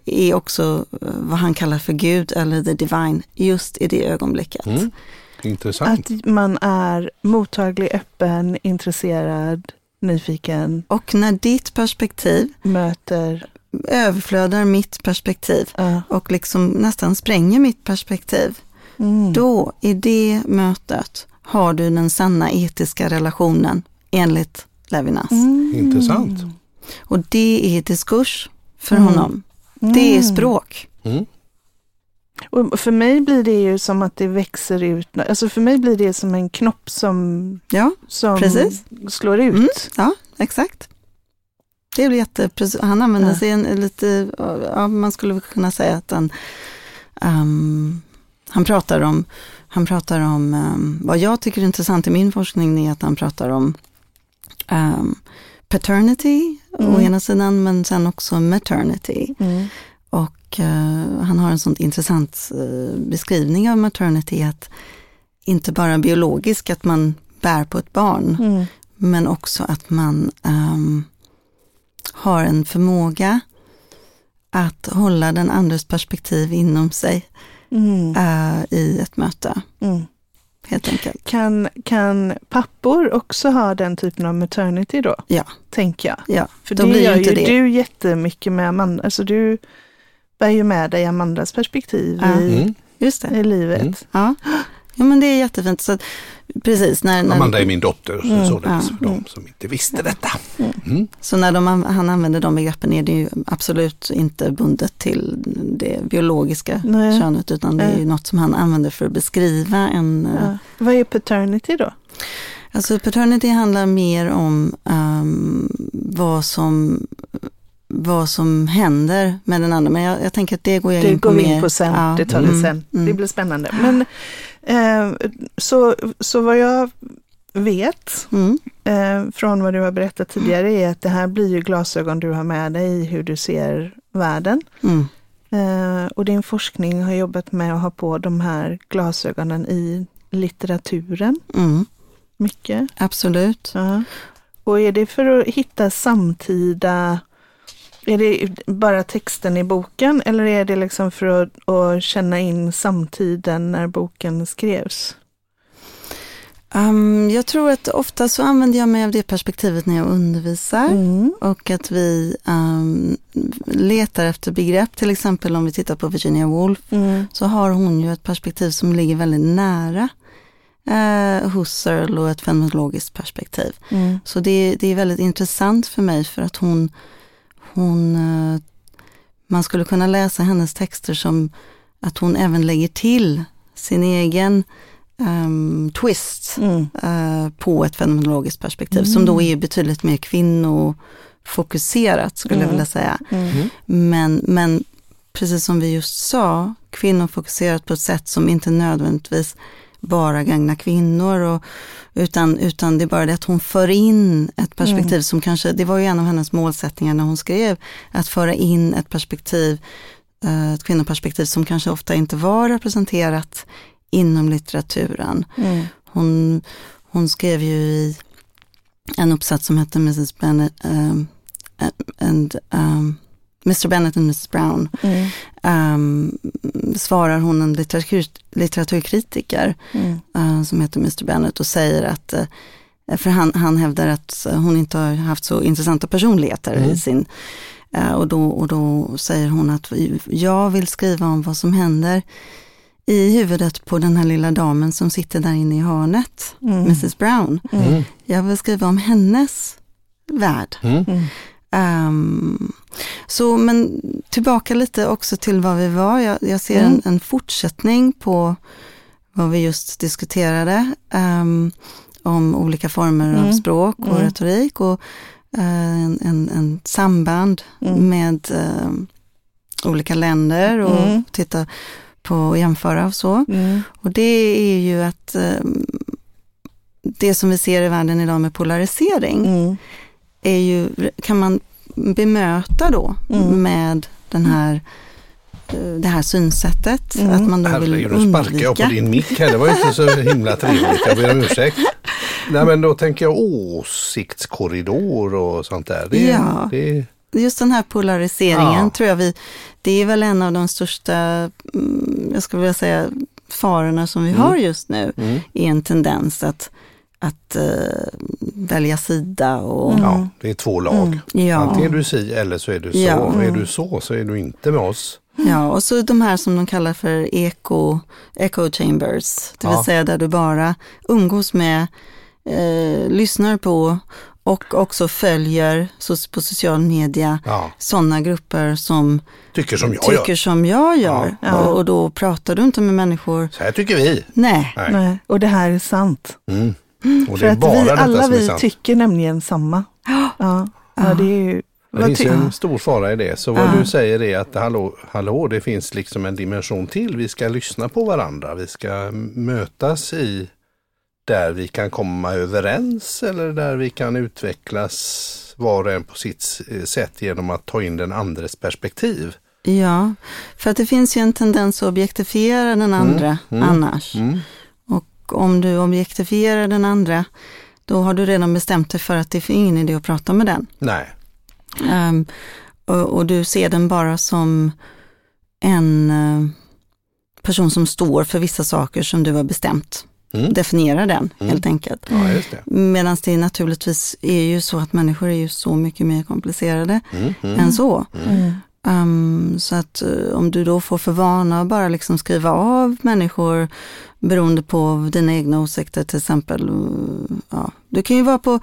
är också eh, vad han kallar för Gud eller the divine, just i det ögonblicket. Mm. Intressant. Att man är mottaglig, öppen, intresserad, nyfiken, Och när ditt perspektiv möter. överflödar mitt perspektiv ja. och liksom nästan spränger mitt perspektiv, Mm. Då, i det mötet, har du den sanna etiska relationen enligt Levinas. Mm. Intressant. Och det är diskurs för Mm. honom. Det är Mm. språk. Mm. Och för mig blir det ju som att det växer ut, alltså för mig blir det som en knopp som, Ja, som Precis. slår ut. Mm. ja exakt. Det blir jätte, han använder Ja. sig en lite, ja, man skulle kunna säga att han, ehm, han pratar om, han pratar om, ehm, vad jag tycker är intressant i min forskning är att han pratar om ehm, paternity å Mm. ena sidan, men sen också maternity. Mm. Och eh, han har en sån intressant eh, beskrivning av maternity, att inte bara biologisk, att man bär på ett barn, Mm. men också att man ehm, har en förmåga att hålla den andres perspektiv inom sig eh, i ett möte, Mm. Helt enkelt. Kan, kan pappor också ha den typen av maternity då? Ja. Tänker jag. Ja, För då det gör ju det. du jättemycket med Amanda. Alltså du bär ju med dig Amandas perspektiv Ja. i, Mm. I livet. Mm. Ja. (gasps) ja, men det är jättefint. Så, precis, när, när, Amanda är min dotter, så, Mm, så det är ja, för de som inte visste detta. Mm. så när de, han använder de begreppen är det ju absolut inte bundet till det biologiska Nej. könet, utan det är ju något som han använder för att beskriva en... eh, Ja. Vad är paternity då? Alltså paternity handlar mer om ehm, vad, som, vad som händer med den andra. Men jag, jag tänker att det går jag Det in på går vi mer. in på sen. Ja. Det tar vi Mm, sen. mm. Det blir spännande. Men eh, så, så vad jag vet Mm, eh, från vad du har berättat tidigare är att det här blir ju glasögon du har med dig i hur du ser världen. mm, Eh, och din forskning har jobbat med att ha på de här glasögonen i litteraturen mm, mycket. absolut. Ja. Och är det för att hitta samtida, är det bara texten i boken eller är det liksom för att, att känna in samtiden när boken skrevs? Um, jag tror att ofta så använder jag mig av det perspektivet när jag undervisar. Mm. Och att vi ehm, letar efter begrepp, till exempel om vi tittar på Virginia Woolf, Mm. så har hon ju ett perspektiv som ligger väldigt nära eh, Husserl och ett fenomenologiskt perspektiv. Mm. Så det, det är väldigt intressant för mig för att hon, hon eh, man skulle kunna läsa hennes texter som att hon även lägger till sin egen ehm, twist Mm. eh, på ett fenomenologiskt perspektiv som då är betydligt mer kvinnofokuserat skulle jag Mm. vilja säga. Mm. Men, men precis som vi just sa, kvinnofokuserat på ett sätt som inte nödvändigtvis bara gagnar kvinnor, och, utan, utan det är bara det att hon för in ett perspektiv Mm. som kanske, det var ju en av hennes målsättningar när hon skrev, att föra in ett perspektiv, eh, ett kvinnoperspektiv som kanske ofta inte var representerat inom litteraturen. Mm. Hon, hon skrev ju i en uppsats som hette Mrs. Bennet um, and um, Mr. Bennet and Mrs. Brown. Mm. Um, svarar hon en litteratur, litteraturkritiker Mm. uh, som heter Mr. Bennet och säger att uh, för han, han hävdar att hon inte har haft så intressanta personligheter Mm. i sin uh, och, då, och då säger hon att jag vill skriva om vad som händer i huvudet på den här lilla damen som sitter där inne i hörnet, Mm. Mrs. Brown. Mm. Jag vill skriva om hennes värld. Ehm, så men tillbaka lite också till vad vi var. Jag, jag ser Mm. en, en fortsättning på vad vi just diskuterade. ehm, om olika former av Mm. språk och Mm. retorik och eh, en, en, en samband Mm. med ehm, olika länder och Mm. titta på och jämföra och så. Mm. Och det är ju att ehm, det som vi ser i världen idag med polarisering. Är ju, kan man bemöta då Mm. med den här, eh, det här synsättet. Mm. Att man då vill Herregud, nu sparkar jag på din mick här. Det var inte så himla trevligt. Jag ber om ursäkt. (laughs) Nej men då tänker jag åsiktskorridor och sånt där. Det, Ja. det, Just den här polariseringen Ja. tror jag vi, det är väl en av de största, mm, jag skulle vilja säga, farorna som vi Mm. har just nu. mm. är en tendens att, att eh, välja sida och Mm. Ja, det är två lag. Mm. ja, Antingen är du si eller så är du så. Ja. Är du så så är du inte med oss. ja, och så de här som de kallar för echo, echo chambers, det vill Ja. säga där du bara umgås med, eh, lyssnar på och också följer på social media Ja, sådana grupper som tycker som jag tycker gör. som jag gör. Ja. Ja. Och, och då pratar du inte med människor, Så här tycker vi. nej, Nej. Nej. Och det här är sant. Mm. Och det är att bara vi, detta alla som är vi sant. tycker nämligen samma. Ja, ja Ja. det är ju... Det vad finns ju en stor fara i det. Så vad Ja. du säger är att hallå, hallå, det finns liksom en dimension till. Vi ska lyssna på varandra. Vi ska mötas i där vi kan komma överens eller där vi kan utvecklas var och en på sitt sätt genom att ta in den andres perspektiv. Ja, för att det finns ju en tendens att objektifiera den andra mm. annars. Mm. Och om du objektifierar den andra, då har du redan bestämt dig för att det är ingen idé att prata med den. Nej, Um, och, och, du ser den bara som en uh, person som står för vissa saker som du har bestämt. Mm. Definiera den mm. helt enkelt. Ja, Medan det naturligtvis är ju så att människor är ju så mycket mer komplicerade mm. mm. än så. Mm. Um, så att uh, om du då får för vana att bara liksom skriva av människor beroende på dina egna åsikter till exempel. Ja. Du kan ju vara på,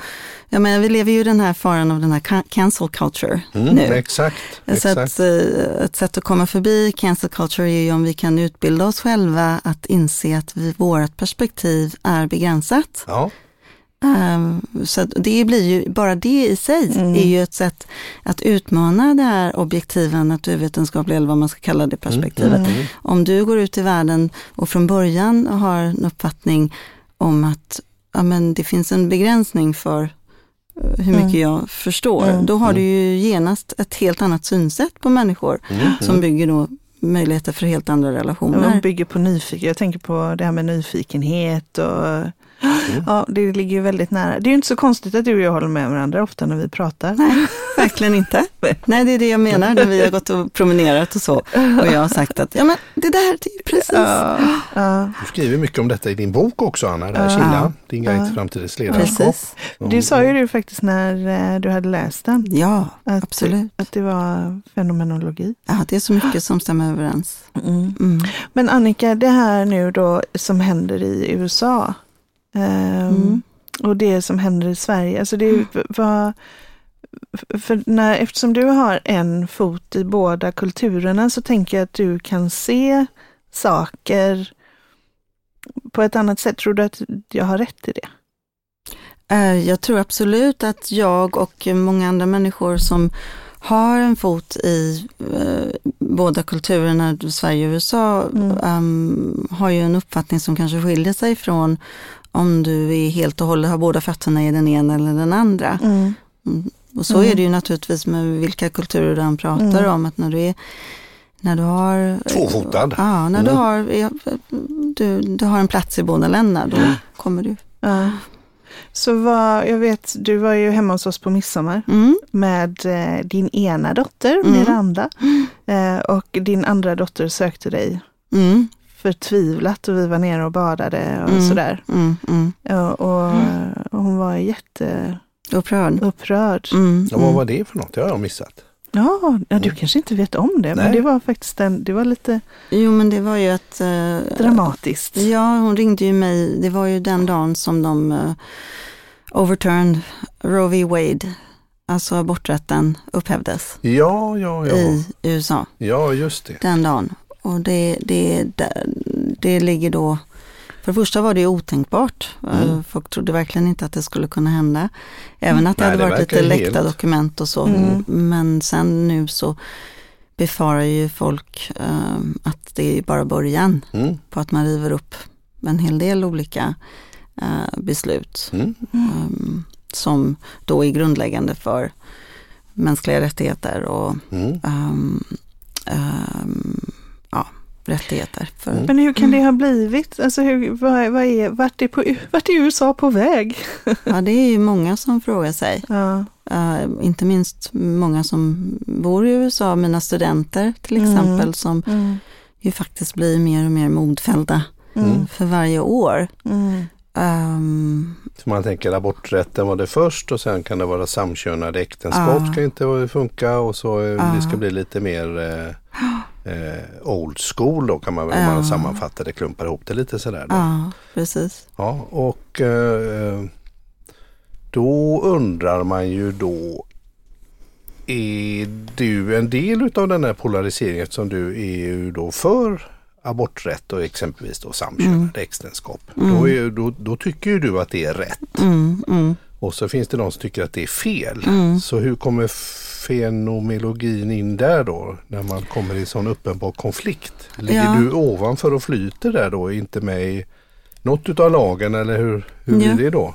jag menar vi lever ju den här faran av den här cancel culture mm, nu. Exakt. Så exakt. Att, uh, ett sätt att komma förbi cancel culture är ju om vi kan utbilda oss själva att inse att vi, vårt perspektiv är begränsat. Ja. Um, så det blir ju, bara det i sig mm. är ju ett sätt att utmana det här objektiva, naturvetenskapliga eller vad man ska kalla det perspektivet. Mm. Mm. Om du går ut i världen och från början har en uppfattning om att ja, men det finns en begränsning för eh, hur mycket mm. jag förstår, mm. då har du mm. ju genast ett helt annat synsätt på människor som bygger då möjligheter för helt andra relationer. Man bygger på nyfikenhet. Jag tänker på det här med nyfikenhet och Mm. Ja, det ligger ju väldigt nära. Det är ju inte så konstigt att du och jag håller med varandra ofta när vi pratar. Nej, (laughs) verkligen inte. (laughs) Nej, det är det jag menar när vi har gått och promenerat och så. Och jag har sagt att ja, men det där, det är precis. Ja, ja. Du skriver mycket om detta i din bok också, Anna, det här ja. Killa, din guide till framtidens ledarskap. Precis. Det sa ju du faktiskt när eh, du hade läst den. Ja, att, absolut. Att det var fenomenologi. Ja, det är så mycket som stämmer överens. Mm. Mm. Men Annika, det här nu då som händer i USA, mm. Och det som händer i Sverige. Alltså det mm. var, för när, eftersom du har en fot i båda kulturerna så tänker jag att du kan se saker på ett annat sätt. Tror du att jag har rätt i det? Eh, jag tror absolut att jag och många andra människor som har en fot i eh, båda kulturerna, Sverige och USA, mm. um, har ju en uppfattning som kanske skiljer sig från om du är helt och hållet har båda fötterna i den ena eller den andra. Mm. Mm. Och så mm. är det ju naturligtvis med vilka kulturer han pratar mm. om, att när du är när du har... Tvåfotad. Ja, när du, mm. har, du, du har en plats i båda länderna, då kommer du. Ja. Så vad, jag vet, du var ju hemma hos oss på midsommar mm. med eh, din ena dotter, mm. Miranda, eh, och din andra dotter sökte dig mm förtvivlat och vi var nere och badade och mm. sådär. Mm, mm. Och, och, och, hon var jätte upprörd. upprörd. Mm, och vad var det för något? Det har jag missat. Ja, ja du kanske inte vet om det, Nej. men det var faktiskt en, det var lite Jo men det var ju att uh, Dramatiskt. Ja, hon ringde ju mig, det var ju den dagen som de uh, overturned Roe v. Wade alltså aborträtten upphävdes. Ja, ja, ja. I USA. Ja, just det. Den dagen. Och det, det, det ligger då, för det första var det otänkbart. Mm. Folk trodde verkligen inte att det skulle kunna hända. Även att det Nej, hade varit lite läckta helt... dokument och så. Mm. Men sen nu så befarar ju folk um, att det är bara början mm. på att man river upp en hel del olika uh, beslut. Um, som då är grundläggande för mänskliga rättigheter och um, rättigheter. För, mm. Men hur kan det ha blivit? Alltså hur, vad, vad är, vart, är på, vart är USA på väg? (laughs) ja, det är ju många som frågar sig. Ja. Uh, inte minst många som bor i USA, mina studenter till mm. exempel, mm. som mm. ju faktiskt blir mer och mer modfällda mm. för varje år. Um, så man tänker aborträtten var det först och sen kan det vara samkönade äktenskap uh, ska inte funka och så uh, det ska bli lite mer eh, (gasps) eh, old school då kan man väl, ja. man sammanfatta det, klumpar ihop det lite sådär. Då. Ja, precis. Ja, och eh, då undrar man ju då är du en del av den här polariseringen som du är ju då för aborträtt och exempelvis då samkönade mm. äktenskap. Mm. Då, är, då, då, tycker du att det är rätt. Mm, mm. Och så finns det de som tycker att det är fel. Mm. Så hur kommer fenomenologin in där då? När man kommer i sån uppenbar konflikt. Ligger ja. du ovanför och flyter där då? Inte med i, något utav lagen eller hur, hur Ja. blir det då?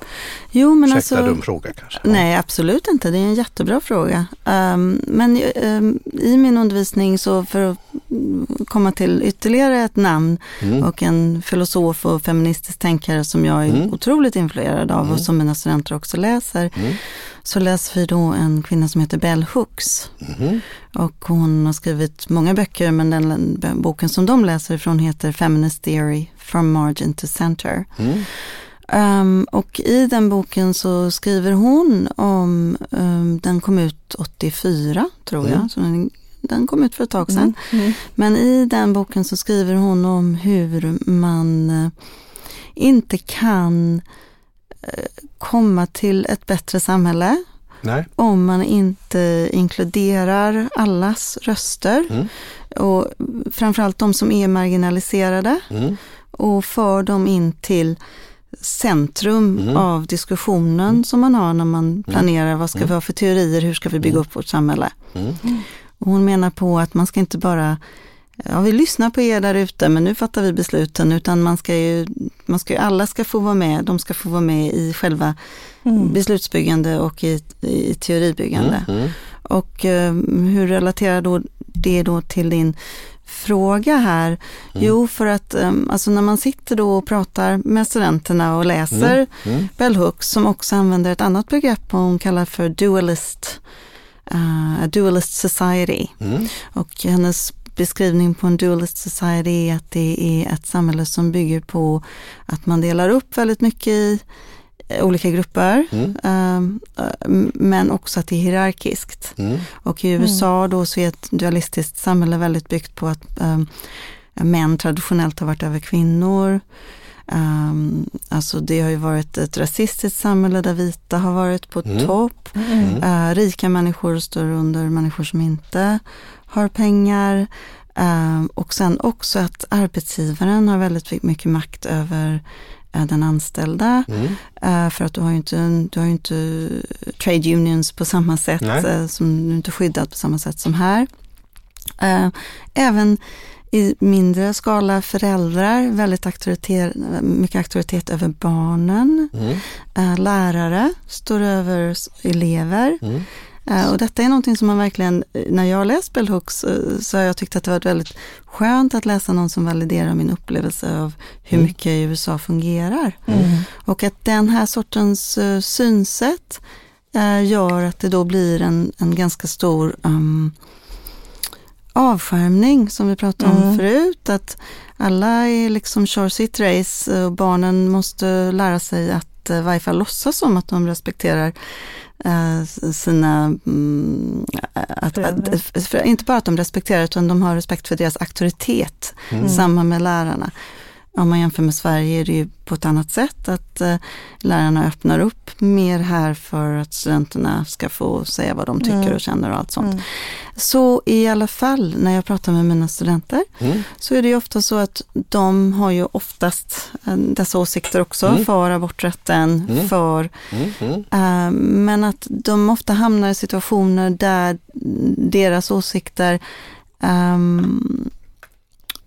Jo, men Ursäkta alltså, dum fråga kanske. Nej, absolut inte. Det är en jättebra fråga. Ehm, men ehm, i min undervisning, så för att mm, komma till ytterligare ett namn Mm. och en filosof och feministisk tänkare som jag är Mm. otroligt influerad av Mm. och som mina studenter också läser, Mm. så läser vi då en kvinna som heter Bell Hooks. Mhm. Och hon har skrivit många böcker, men den boken som de läser ifrån heter Feminist Theory, From Margin to Center. Mm. Ehm, och i den boken så skriver hon om, ehm, den kom ut 84 tror jag, Mm. så den, den kom ut för ett tag sedan. Mm. Mm. Men i den boken så skriver hon om hur man eh, inte kan eh, komma till ett bättre samhälle Nej. om man inte inkluderar allas röster Mm. och framförallt de som är marginaliserade Mm. och för dem in till centrum Mm. av diskussionen som man har när man planerar vad ska vi ha för teorier, hur ska vi bygga upp vårt samhälle. Mm. Och hon menar på att man ska inte bara, ja vi lyssnar på er där ute men nu fattar vi besluten, utan man ska ju, man ska ju, alla ska få vara med, de ska få vara med i själva Mm. beslutsbyggande och i, i teoribyggande. Mm. Och eh, hur relaterar då det då till din fråga här? Mm. Jo, för att eh, alltså när man sitter då och pratar med studenterna och läser Mm. Bell Hooks som också använder ett annat begrepp hon kallar för dualist, a dualist society. Mm. Och hennes beskrivning på en dualist society är att det är ett samhälle som bygger på att man delar upp väldigt mycket i olika grupper, Mm. ehm, eh, men också att det är hierarkiskt. Mm. Och i USA då så är ett dualistiskt samhälle väldigt byggt på att um, män traditionellt har varit över kvinnor. Um, alltså det har ju varit ett rasistiskt samhälle där vita har varit på Mm. topp. Mm. Eh, rika människor står under människor som inte har pengar. Eh, och sen också att arbetsgivaren har väldigt mycket makt över eh, den anställda. Mm. Eh, för att du har ju inte, du har inte trade unions på samma sätt, Nej. eh, som, du är inte skyddad på samma sätt som här. Eh, även i mindre skala föräldrar, väldigt auktoritet, mycket auktoritet över barnen. Mm. Lärare står över elever. Mm. Eh, och detta är någonting som man verkligen, eh, när jag har läst Bell Hooks eh, så har jag tyckt att det varit väldigt skönt att läsa någon som validerar min upplevelse av hur Mm. mycket USA fungerar. Mm. Och att den här sortens synsätt gör att det då blir en, en ganska stor um, avskärmning som vi pratade om Mm. förut. Att alla är liksom kör sitt race och barnen måste lära sig att i varje fall låtsas som att de respekterar sina, mm, att, att, inte bara att de respekterar utan de har respekt för deras auktoritet. Mm. Samma med lärarna. Om man jämför med Sverige är det ju på ett annat sätt att eh, lärarna öppnar upp mer här för att studenterna ska få säga vad de tycker Mm. och känner och allt sånt. Mm. Så i alla fall när jag pratar med mina studenter Mm. så är det ju ofta så att de har ju oftast eh, dessa åsikter också Mm. för aborträtten, Mm. för Mm. Mm. Eh, Men att de ofta hamnar i situationer där deras åsikter ehm,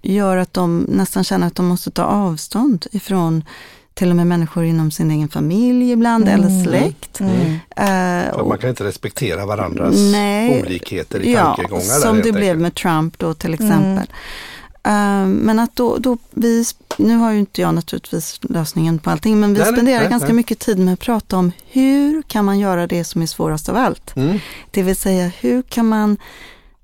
gör att de nästan känner att de måste ta avstånd ifrån till och med människor inom sin egen familj ibland Mm. eller släkt. Mm. För man kan inte respektera varandras Nej. olikheter i ja, tankegångar. som det blev med Trump då till Mm. exempel. Eh, men att då, då vi, nu har ju inte jag naturligtvis lösningen på allting, men vi Nej, nej, spenderar nej, ganska nej. mycket tid med att prata om hur kan man göra det som är svårast av allt? Mm. Det vill säga hur kan man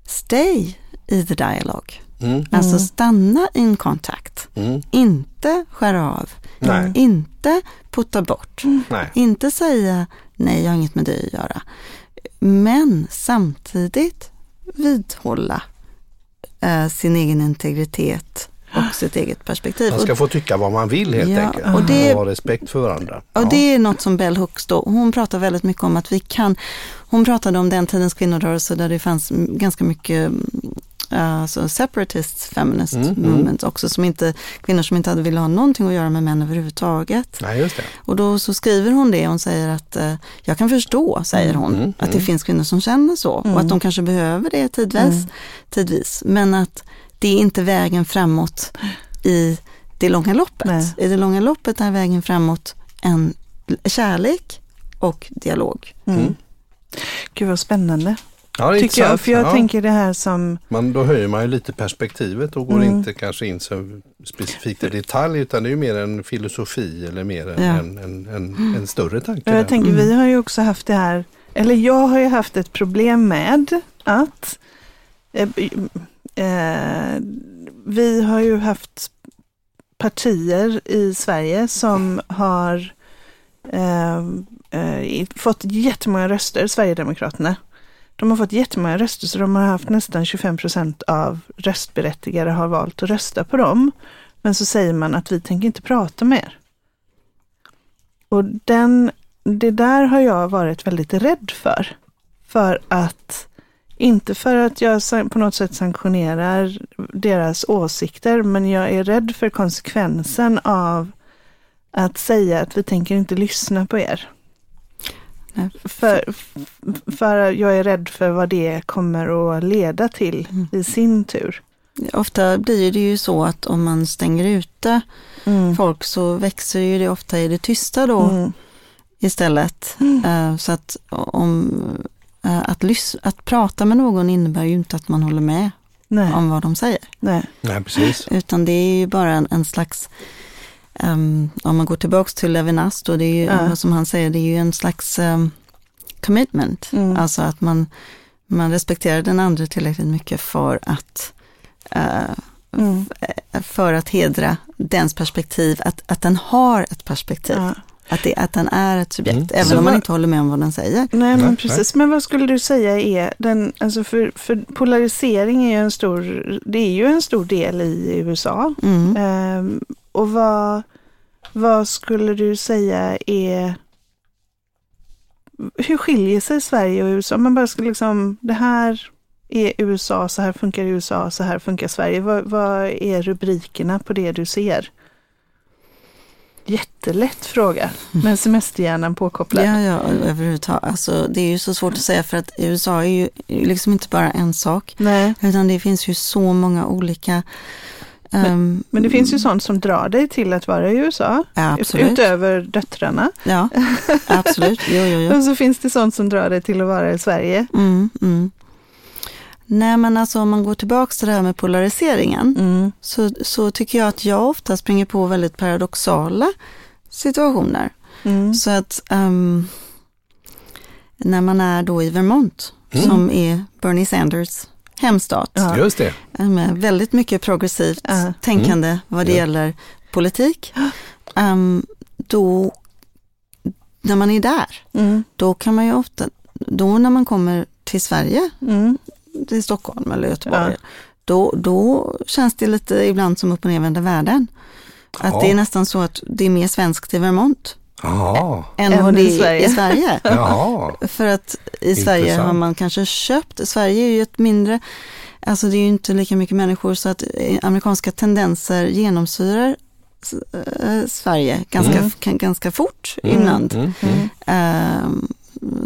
stay i the dialogue? Mm. Alltså Mm. stanna in kontakt, Mm. inte skära av, Nej. inte putta bort, Nej. inte säga nej, jag har inget med dig att göra. Men samtidigt vidhålla eh, sin egen integritet och (gasps) sitt eget perspektiv. Man ska få tycka vad man vill helt Ja, enkelt. och det- ha respekt för varandra. Och Ja. det är något som Bell Hooks då, hon pratar väldigt mycket om att vi kan, hon pratade om den tidens kvinnorörelse där det fanns ganska mycket mm, alltså separatist feminist Mm, mm. movement också, som inte, kvinnor som inte hade velat ha någonting att göra med män överhuvudtaget. Nej, just det. Och då så skriver hon det, hon säger att eh, jag kan förstå, säger hon, Mm, att det mm. finns kvinnor som känner så och Mm. att de kanske behöver det tidvis, Mm. tidvis, men att det är inte vägen framåt i det långa loppet. Nej. I det långa loppet är vägen framåt en kärlek och dialog. Mm. Gud vad spännande, Ja, det är tycker jag. För jag ja. tänker det här som, Men då höjer man ju lite perspektivet och går Mm. inte kanske in så specifikt i detalj utan det är ju mer en filosofi eller mer en, Ja. en, en, en, en större tanke. jag där. tänker Mm. vi har ju också haft det här, eller jag har ju haft ett problem med att eh, eh, vi har ju haft partier i Sverige som har eh, eh, fått jättemånga röster, Sverigedemokraterna. De har fått jättemånga röster så de har haft nästan 25 procent av röstberättigade har valt att rösta på dem. Men så säger man att vi tänker inte prata med er. Och den, det där har jag varit väldigt rädd för. För att, inte för att jag på något sätt sanktionerar deras åsikter, men jag är rädd för konsekvensen av att säga att vi tänker inte lyssna på er. För, för jag är rädd för vad det kommer att leda till Mm. i sin tur. Ofta blir det ju så att om man stänger ute Mm. folk så växer ju det ofta i det tysta då Mm. istället. Mm. Eh, Så att, om, eh, att, lys- att prata med någon innebär ju inte att man håller med Nej, om vad de säger. nej. Nej, precis. Utan det är ju bara en, en slags, ehm, om man går tillbaks till Levinas då, det är ju, Ja. som han säger, det är ju en slags ehm, commitment. Mm. Alltså att man, man respekterar den andra tillräckligt mycket för att eh, Mm. för att hedra dens perspektiv, att, att den har ett perspektiv, Ja. att, det, att den är ett subjekt, Mm. även Så om man inte håller med om vad den säger. Nej, men precis. Men vad skulle du säga är den, alltså för, för polarisering är ju en stor, det är ju en stor del i USA. Mm. Ehm, och vad, vad skulle du säga är, hur skiljer sig Sverige och USA? Om man bara skulle liksom, det här är USA, så här funkar USA, så här funkar Sverige. Vad, vad är rubrikerna på det du ser? Jättelätt fråga, men semesterhjärnan påkopplad. Ja, ja, överhuvudtaget. Alltså, det är ju så svårt att säga för att USA är ju liksom inte bara en sak, Nej. utan det finns ju så många olika ehm, Men det finns ju sånt som drar dig till att vara i USA, ja, absolut. utöver döttrarna. Ja, absolut. Jo, jo, jo. (laughs) Och så finns det sånt som drar dig till att vara i Sverige. Mm, mm. Nej, men alltså om man går tillbaka till det här med polariseringen, så, så tycker jag att jag ofta springer på väldigt paradoxala situationer. Mm. Så att ehm, när man är då i Vermont, Mm. som är Bernie Sanders hemstat, Ja. Just det. med väldigt mycket progressivt Ja. tänkande vad det Ja. gäller politik, ehm, då, när man är där, Mm. då kan man ju ofta, då när man kommer till Sverige, Mm. till Stockholm eller Göteborg, Ja. då, då känns det lite ibland som upp och nervända världen. Att Ja. det är nästan så att det är mer svenskt i Vermont Jaha. än Än vad det i Sverige. i Sverige. (laughs) För att i Sverige Intressant. har man kanske köpt, Sverige är ju ett mindre, alltså det är ju inte lika mycket människor så att eh, amerikanska tendenser genomsyrar eh, Sverige ganska, Mm. ganska fort Mm, ibland. Mm. Mm. Ehm,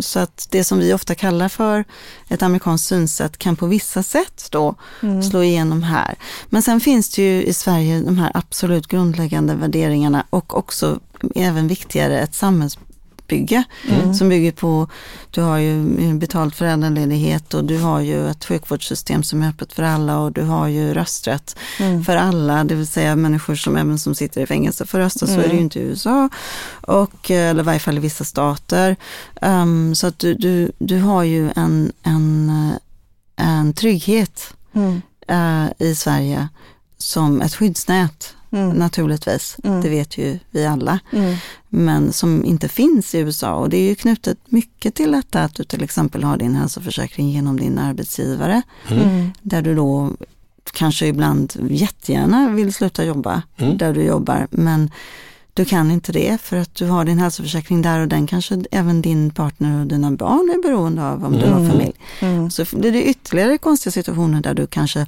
så att det som vi ofta kallar för ett amerikanskt synsätt kan på vissa sätt då Mm. slå igenom här. Men sen finns det ju i Sverige de här absolut grundläggande värderingarna och också även viktigare ett samhällsbygge Mm. som bygger på, du har ju betald föräldraledighet och du har ju ett sjukvårdssystem som är öppet för alla och du har ju rösträtt Mm. för alla, det vill säga människor som även som sitter i fängelse får rösta, så Mm. är det ju inte i USA, och, eller i varje fall i vissa stater. Um, så att du, du, du har ju en, en, en trygghet Mm. eh, i Sverige som ett skyddsnät Mm. naturligtvis, Mm. det vet ju vi alla, Mm. men som inte finns i USA. Och det är ju knutet mycket till detta att du till exempel har din hälsoförsäkring genom din arbetsgivare, Mm. där du då kanske ibland jättegärna vill sluta jobba Mm. där du jobbar, men du kan inte det för att du har din hälsoförsäkring där och den kanske även din partner och dina barn är beroende av om du har Mm. familj. Mm. Så blir det ytterligare konstiga situationer där du kanske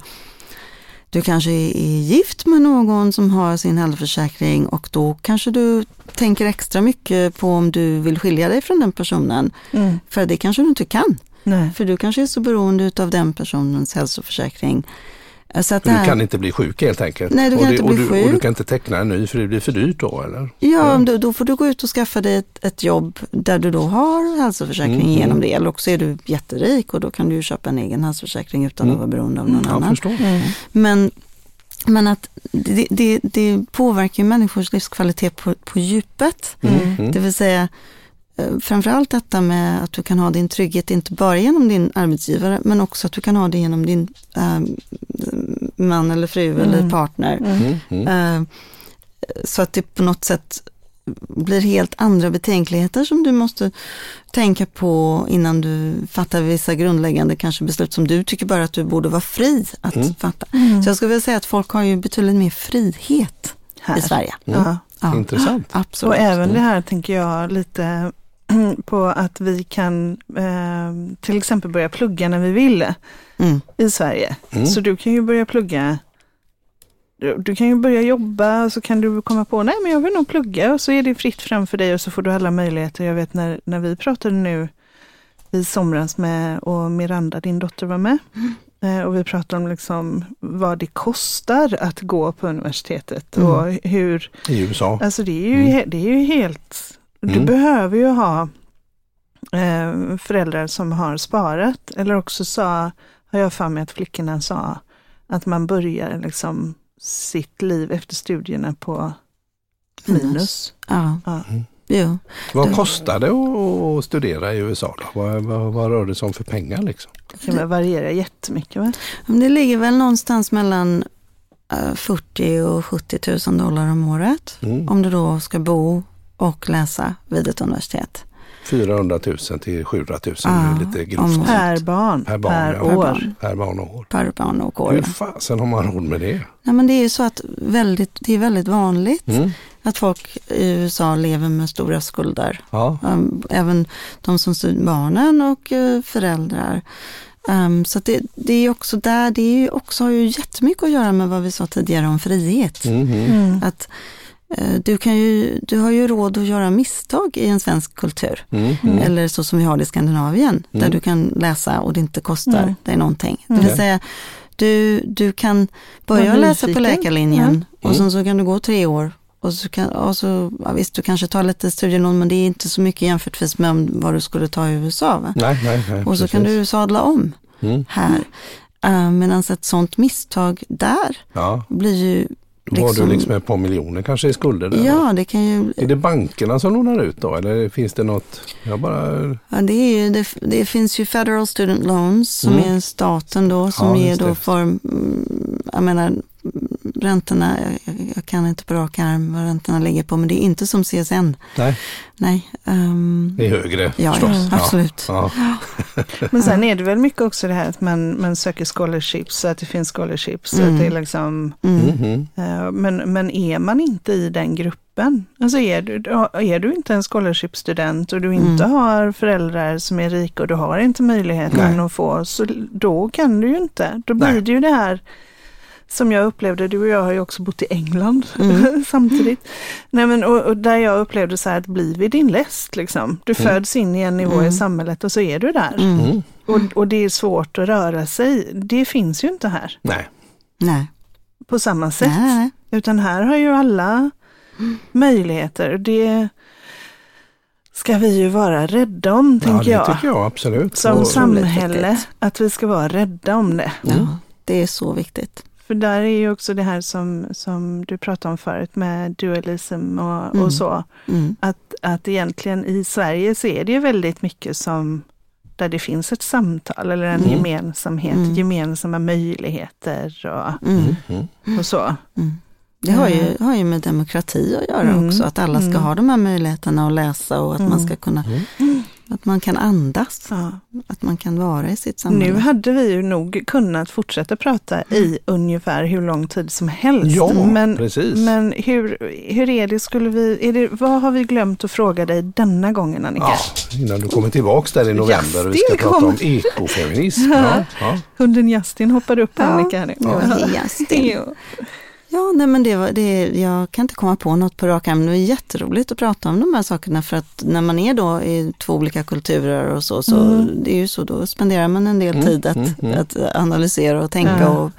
du kanske är gift med någon som har sin hälsoförsäkring och då kanske du tänker extra mycket på om du vill skilja dig från den personen. Mm. För det kanske du inte kan. Nej. För du kanske är så beroende av den personens hälsoförsäkring Så att det du här, kan inte bli sjuk helt enkelt? Nej, du kan och det, inte och bli du, sjuk. Och du kan inte teckna en ny för det blir för dyrt då eller? Ja, då, då får du gå ut och skaffa dig ett, ett jobb där du då har hälsoförsäkring Mm, genom mm. det. Eller också är du jätterik och då kan du köpa en egen hälsoförsäkring utan Mm. att vara beroende av någon Jag annan. förstår. Men, men att det, det, det påverkar människors livskvalitet på, på djupet. Mm. Mm. Det vill säga eh, framförallt detta med att du kan ha din trygghet inte bara genom din arbetsgivare men också att du kan ha det genom din eh, man eller fru eller partner. Mm. Mm. Eh, så att det på något sätt blir helt andra betänkligheter som du måste tänka på innan du fattar vissa grundläggande kanske beslut som du tycker bara att du borde vara fri att Mm. fatta. Så jag skulle vilja säga att folk har ju betydligt mer frihet Här. i Sverige. Mm. Ja. Ja, Intressant. absolut. Och även det här tänker jag lite (clears throat) på att vi kan eh, till exempel börja plugga när vi vill Mm. i Sverige. Mm. Så du kan ju börja plugga du, du kan ju börja jobba och så kan du komma på, nej men jag vill nog plugga och så är det fritt framför dig och så får du alla möjligheter. Jag vet när, när vi pratade nu i somras med, och Miranda, din dotter var med, eh, och vi pratade om liksom vad det kostar att gå på universitetet Mm. och hur, I USA. alltså det är ju, Mm. det är ju helt, du Mm. behöver ju ha eh, föräldrar som har sparat eller också sa, har jag för mig att flickorna sa, att man börjar liksom sitt liv efter studierna på minus. Ja, Ja. jo. Vad kostar det att- studera i USA då? Vad, vad, vad rör det sig om för pengar liksom? Det kan väl variera jättemycket va? Men Det ligger väl någonstans mellan eh, 40 och 70 000 dollar om året. Mm. Om du då ska bo och läsa vid ett universitet. 400 000 till 700 000 Ja, lite grovt. om- Per barn, Per barn, per ja. år. Per barn. Och år. Per barn och år. Hur fasen har man råd med det? Ja, men det är ju så att väldigt, det är väldigt vanligt Mm. att folk i USA lever med stora skulder. Ja. Um, även de som studerar barnen och eh, föräldrar. Um, så det, det är också där, det är också, har ju jättemycket att göra med vad vi sa tidigare om frihet. Mhm. Mm. Att du, kan ju, du har ju råd att göra misstag i en svensk kultur. Mhm. Eller så som vi har det i Skandinavien, där Mm. du kan läsa och det inte kostar Mm. dig någonting. Det Mm. vill säga, du, du kan börja läsa på läkarlinjen Mm. och sen så kan du gå tre år. Och så kan, och så, ja, visst, du kanske tar lite studielån, men det är inte så mycket jämfört med om- vad du skulle ta i USA. Va? Nej, nej, nej. Och så kan precis. du sadla om Mm. här. Uh, Medan ett sånt misstag där Ja, blir ju, då har du Liksom- liksom ett par miljoner kanske i skulder där. ja det kan ju, Är det bankerna som lånar ut då? Eller finns det något? Jag bara... Ja, det, är ju, det, det finns ju Federal Student Loans som Mm. är staten då som Ja, ger då för, mm, jag menar räntorna, jag, jag kan inte på rak arm vad räntorna ligger på, men det är inte som CSN. Nej, Nej. ehm, det är högre ja, förstås. ja, absolut. Ja. Men sen är det väl mycket också det här att man, man söker scholarships, så att det finns scholarships. Så Mm. att det är liksom, Mm. Eh, men, men är man inte i den gruppen, alltså är du, är du inte en scholarship-student och du inte Mm. har föräldrar som är rika och du har inte möjligheten Nej. att få, så då kan du ju inte. Då blir Nej. det ju det här som jag upplevde, du och jag har ju också bott i England (laughs) Mm. samtidigt. Nej, men, och, och där jag upplevde så här att bli vid din läst liksom. Du Mm. föds in i en nivå Mm. i samhället och så är du där. Mm. Mm. Och, och det är svårt att röra sig. Det finns ju inte här Nej. Nej. på samma sätt. Nej. Utan här har ju alla möjligheter. Det ska vi ju vara rädda om, Ja, tänker det jag. tycker jag absolut. Som Och- samhälle, att vi ska vara rädda om det. Ja, det är så viktigt. För där är ju också det här som, som du pratade om förut med dualism och, Mm. och så. Mm. Att, att egentligen i Sverige så är det ju väldigt mycket som där det finns ett samtal eller en Mm. gemensamhet, Mm. gemensamma möjligheter och, Mm. Och så. Mm. Det har ju, har ju med demokrati att göra Mm. också, att alla ska Mm. ha de här möjligheterna att läsa och att man ska kunna, Mm. Att man kan andas, Ja. att man kan vara i sitt samhälle. Nu hade vi ju nog kunnat fortsätta prata i ungefär hur lång tid som helst. Ja, men precis. men hur, hur är det, skulle vi, är det, vad har vi glömt att fråga dig denna gången Annika? Ja, innan du kommer tillbaks där i november och vi ska prata kom. om ekofeminism. Ja, ja. (laughs) Hunden Justin hoppade upp Ja. Annika. här nu. Ja, Justin. (laughs) Ja, nej men det var, det, jag kan inte komma på något på rak arm. Det är jätteroligt att prata om de här sakerna för att när man är då i två olika kulturer och så, så Mm. det är ju så, då spenderar man en del Mm, tid att, mm, mm. att analysera och tänka Ja. och,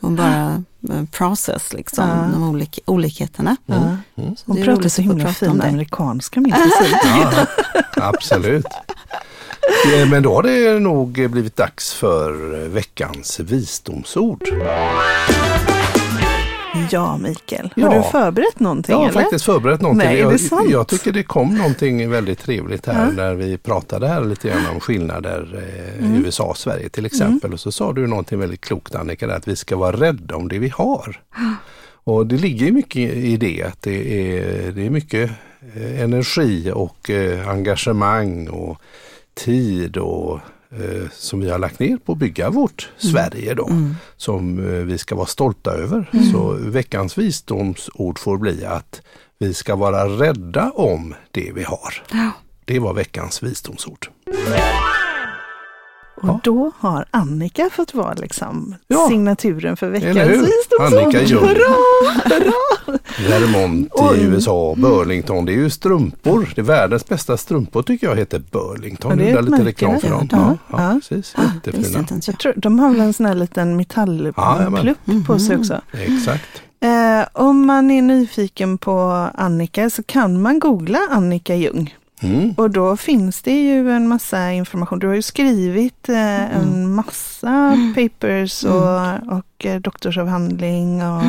och bara eh, process liksom, Ja. de olika, olikheterna. Ja. Mm. Så Hon pratar så himla fin det. amerikanska min. (laughs) Ja, absolut. Ja, Men då har det nog blivit dags för veckans visdomsord. Ja, Mikael. Har Ja. du förberett någonting? Jag har eller? faktiskt förberett någonting. Nej, är det jag, jag tycker det kom någonting väldigt trevligt här Ja. när vi pratade här lite grann om skillnader eh, Mm. USA och Sverige till exempel. Och så sa du någonting väldigt klokt Annika, att vi ska vara rädda om det vi har. Och det ligger mycket i det, att det är, det är mycket eh, energi och eh, engagemang och tid och eh, som vi har lagt ner på att bygga vårt Sverige då. Mm. Som eh, vi ska vara stolta över. Så veckans visdomsord får bli att vi ska vara rädda om det vi har. Ja. Det var veckans visdomsord. Och Ja. då har Annika fått vara liksom Ja. signaturen för veckans visdomsord. Annika Ljung. Hurra, hurra! Vermont Oj. i USA, Burlington. Det är ju strumpor. Det är världens bästa strumpor tycker jag heter Burlington. Ja, det är lite reklam för dem. Ja, Ja. ja, precis. Jättefina. jag. Tror, de har väl en sån här liten metallplupp jajamän. på sig också. Exakt. Eh, om man är nyfiken på Annika så kan man googla Annika Ljung. Mm. Och då finns det ju en massa information. Du har ju skrivit eh, en massa papers och, och eh, doktorsavhandling. Och,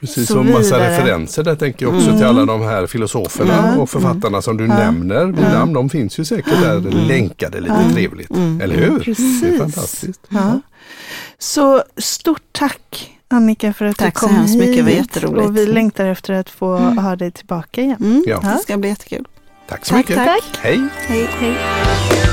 Precis, Så och massa vidare. referenser där tänker jag också Mm. till alla de här filosoferna Ja. och författarna som du nämner vid namn. De finns ju säkert där länkade lite trevligt. Mm. Eller hur? Precis. Det är fantastiskt. Ja. Så stort tack Annika för att Tack du så kom hemskt hit. mycket, det var jätteroligt. Och vi längtar efter att få ha dig tillbaka igen. Mm, Ja. Det ska bli jättekul. Tack så Tack, mycket. tack. Hej! Hej. Hej.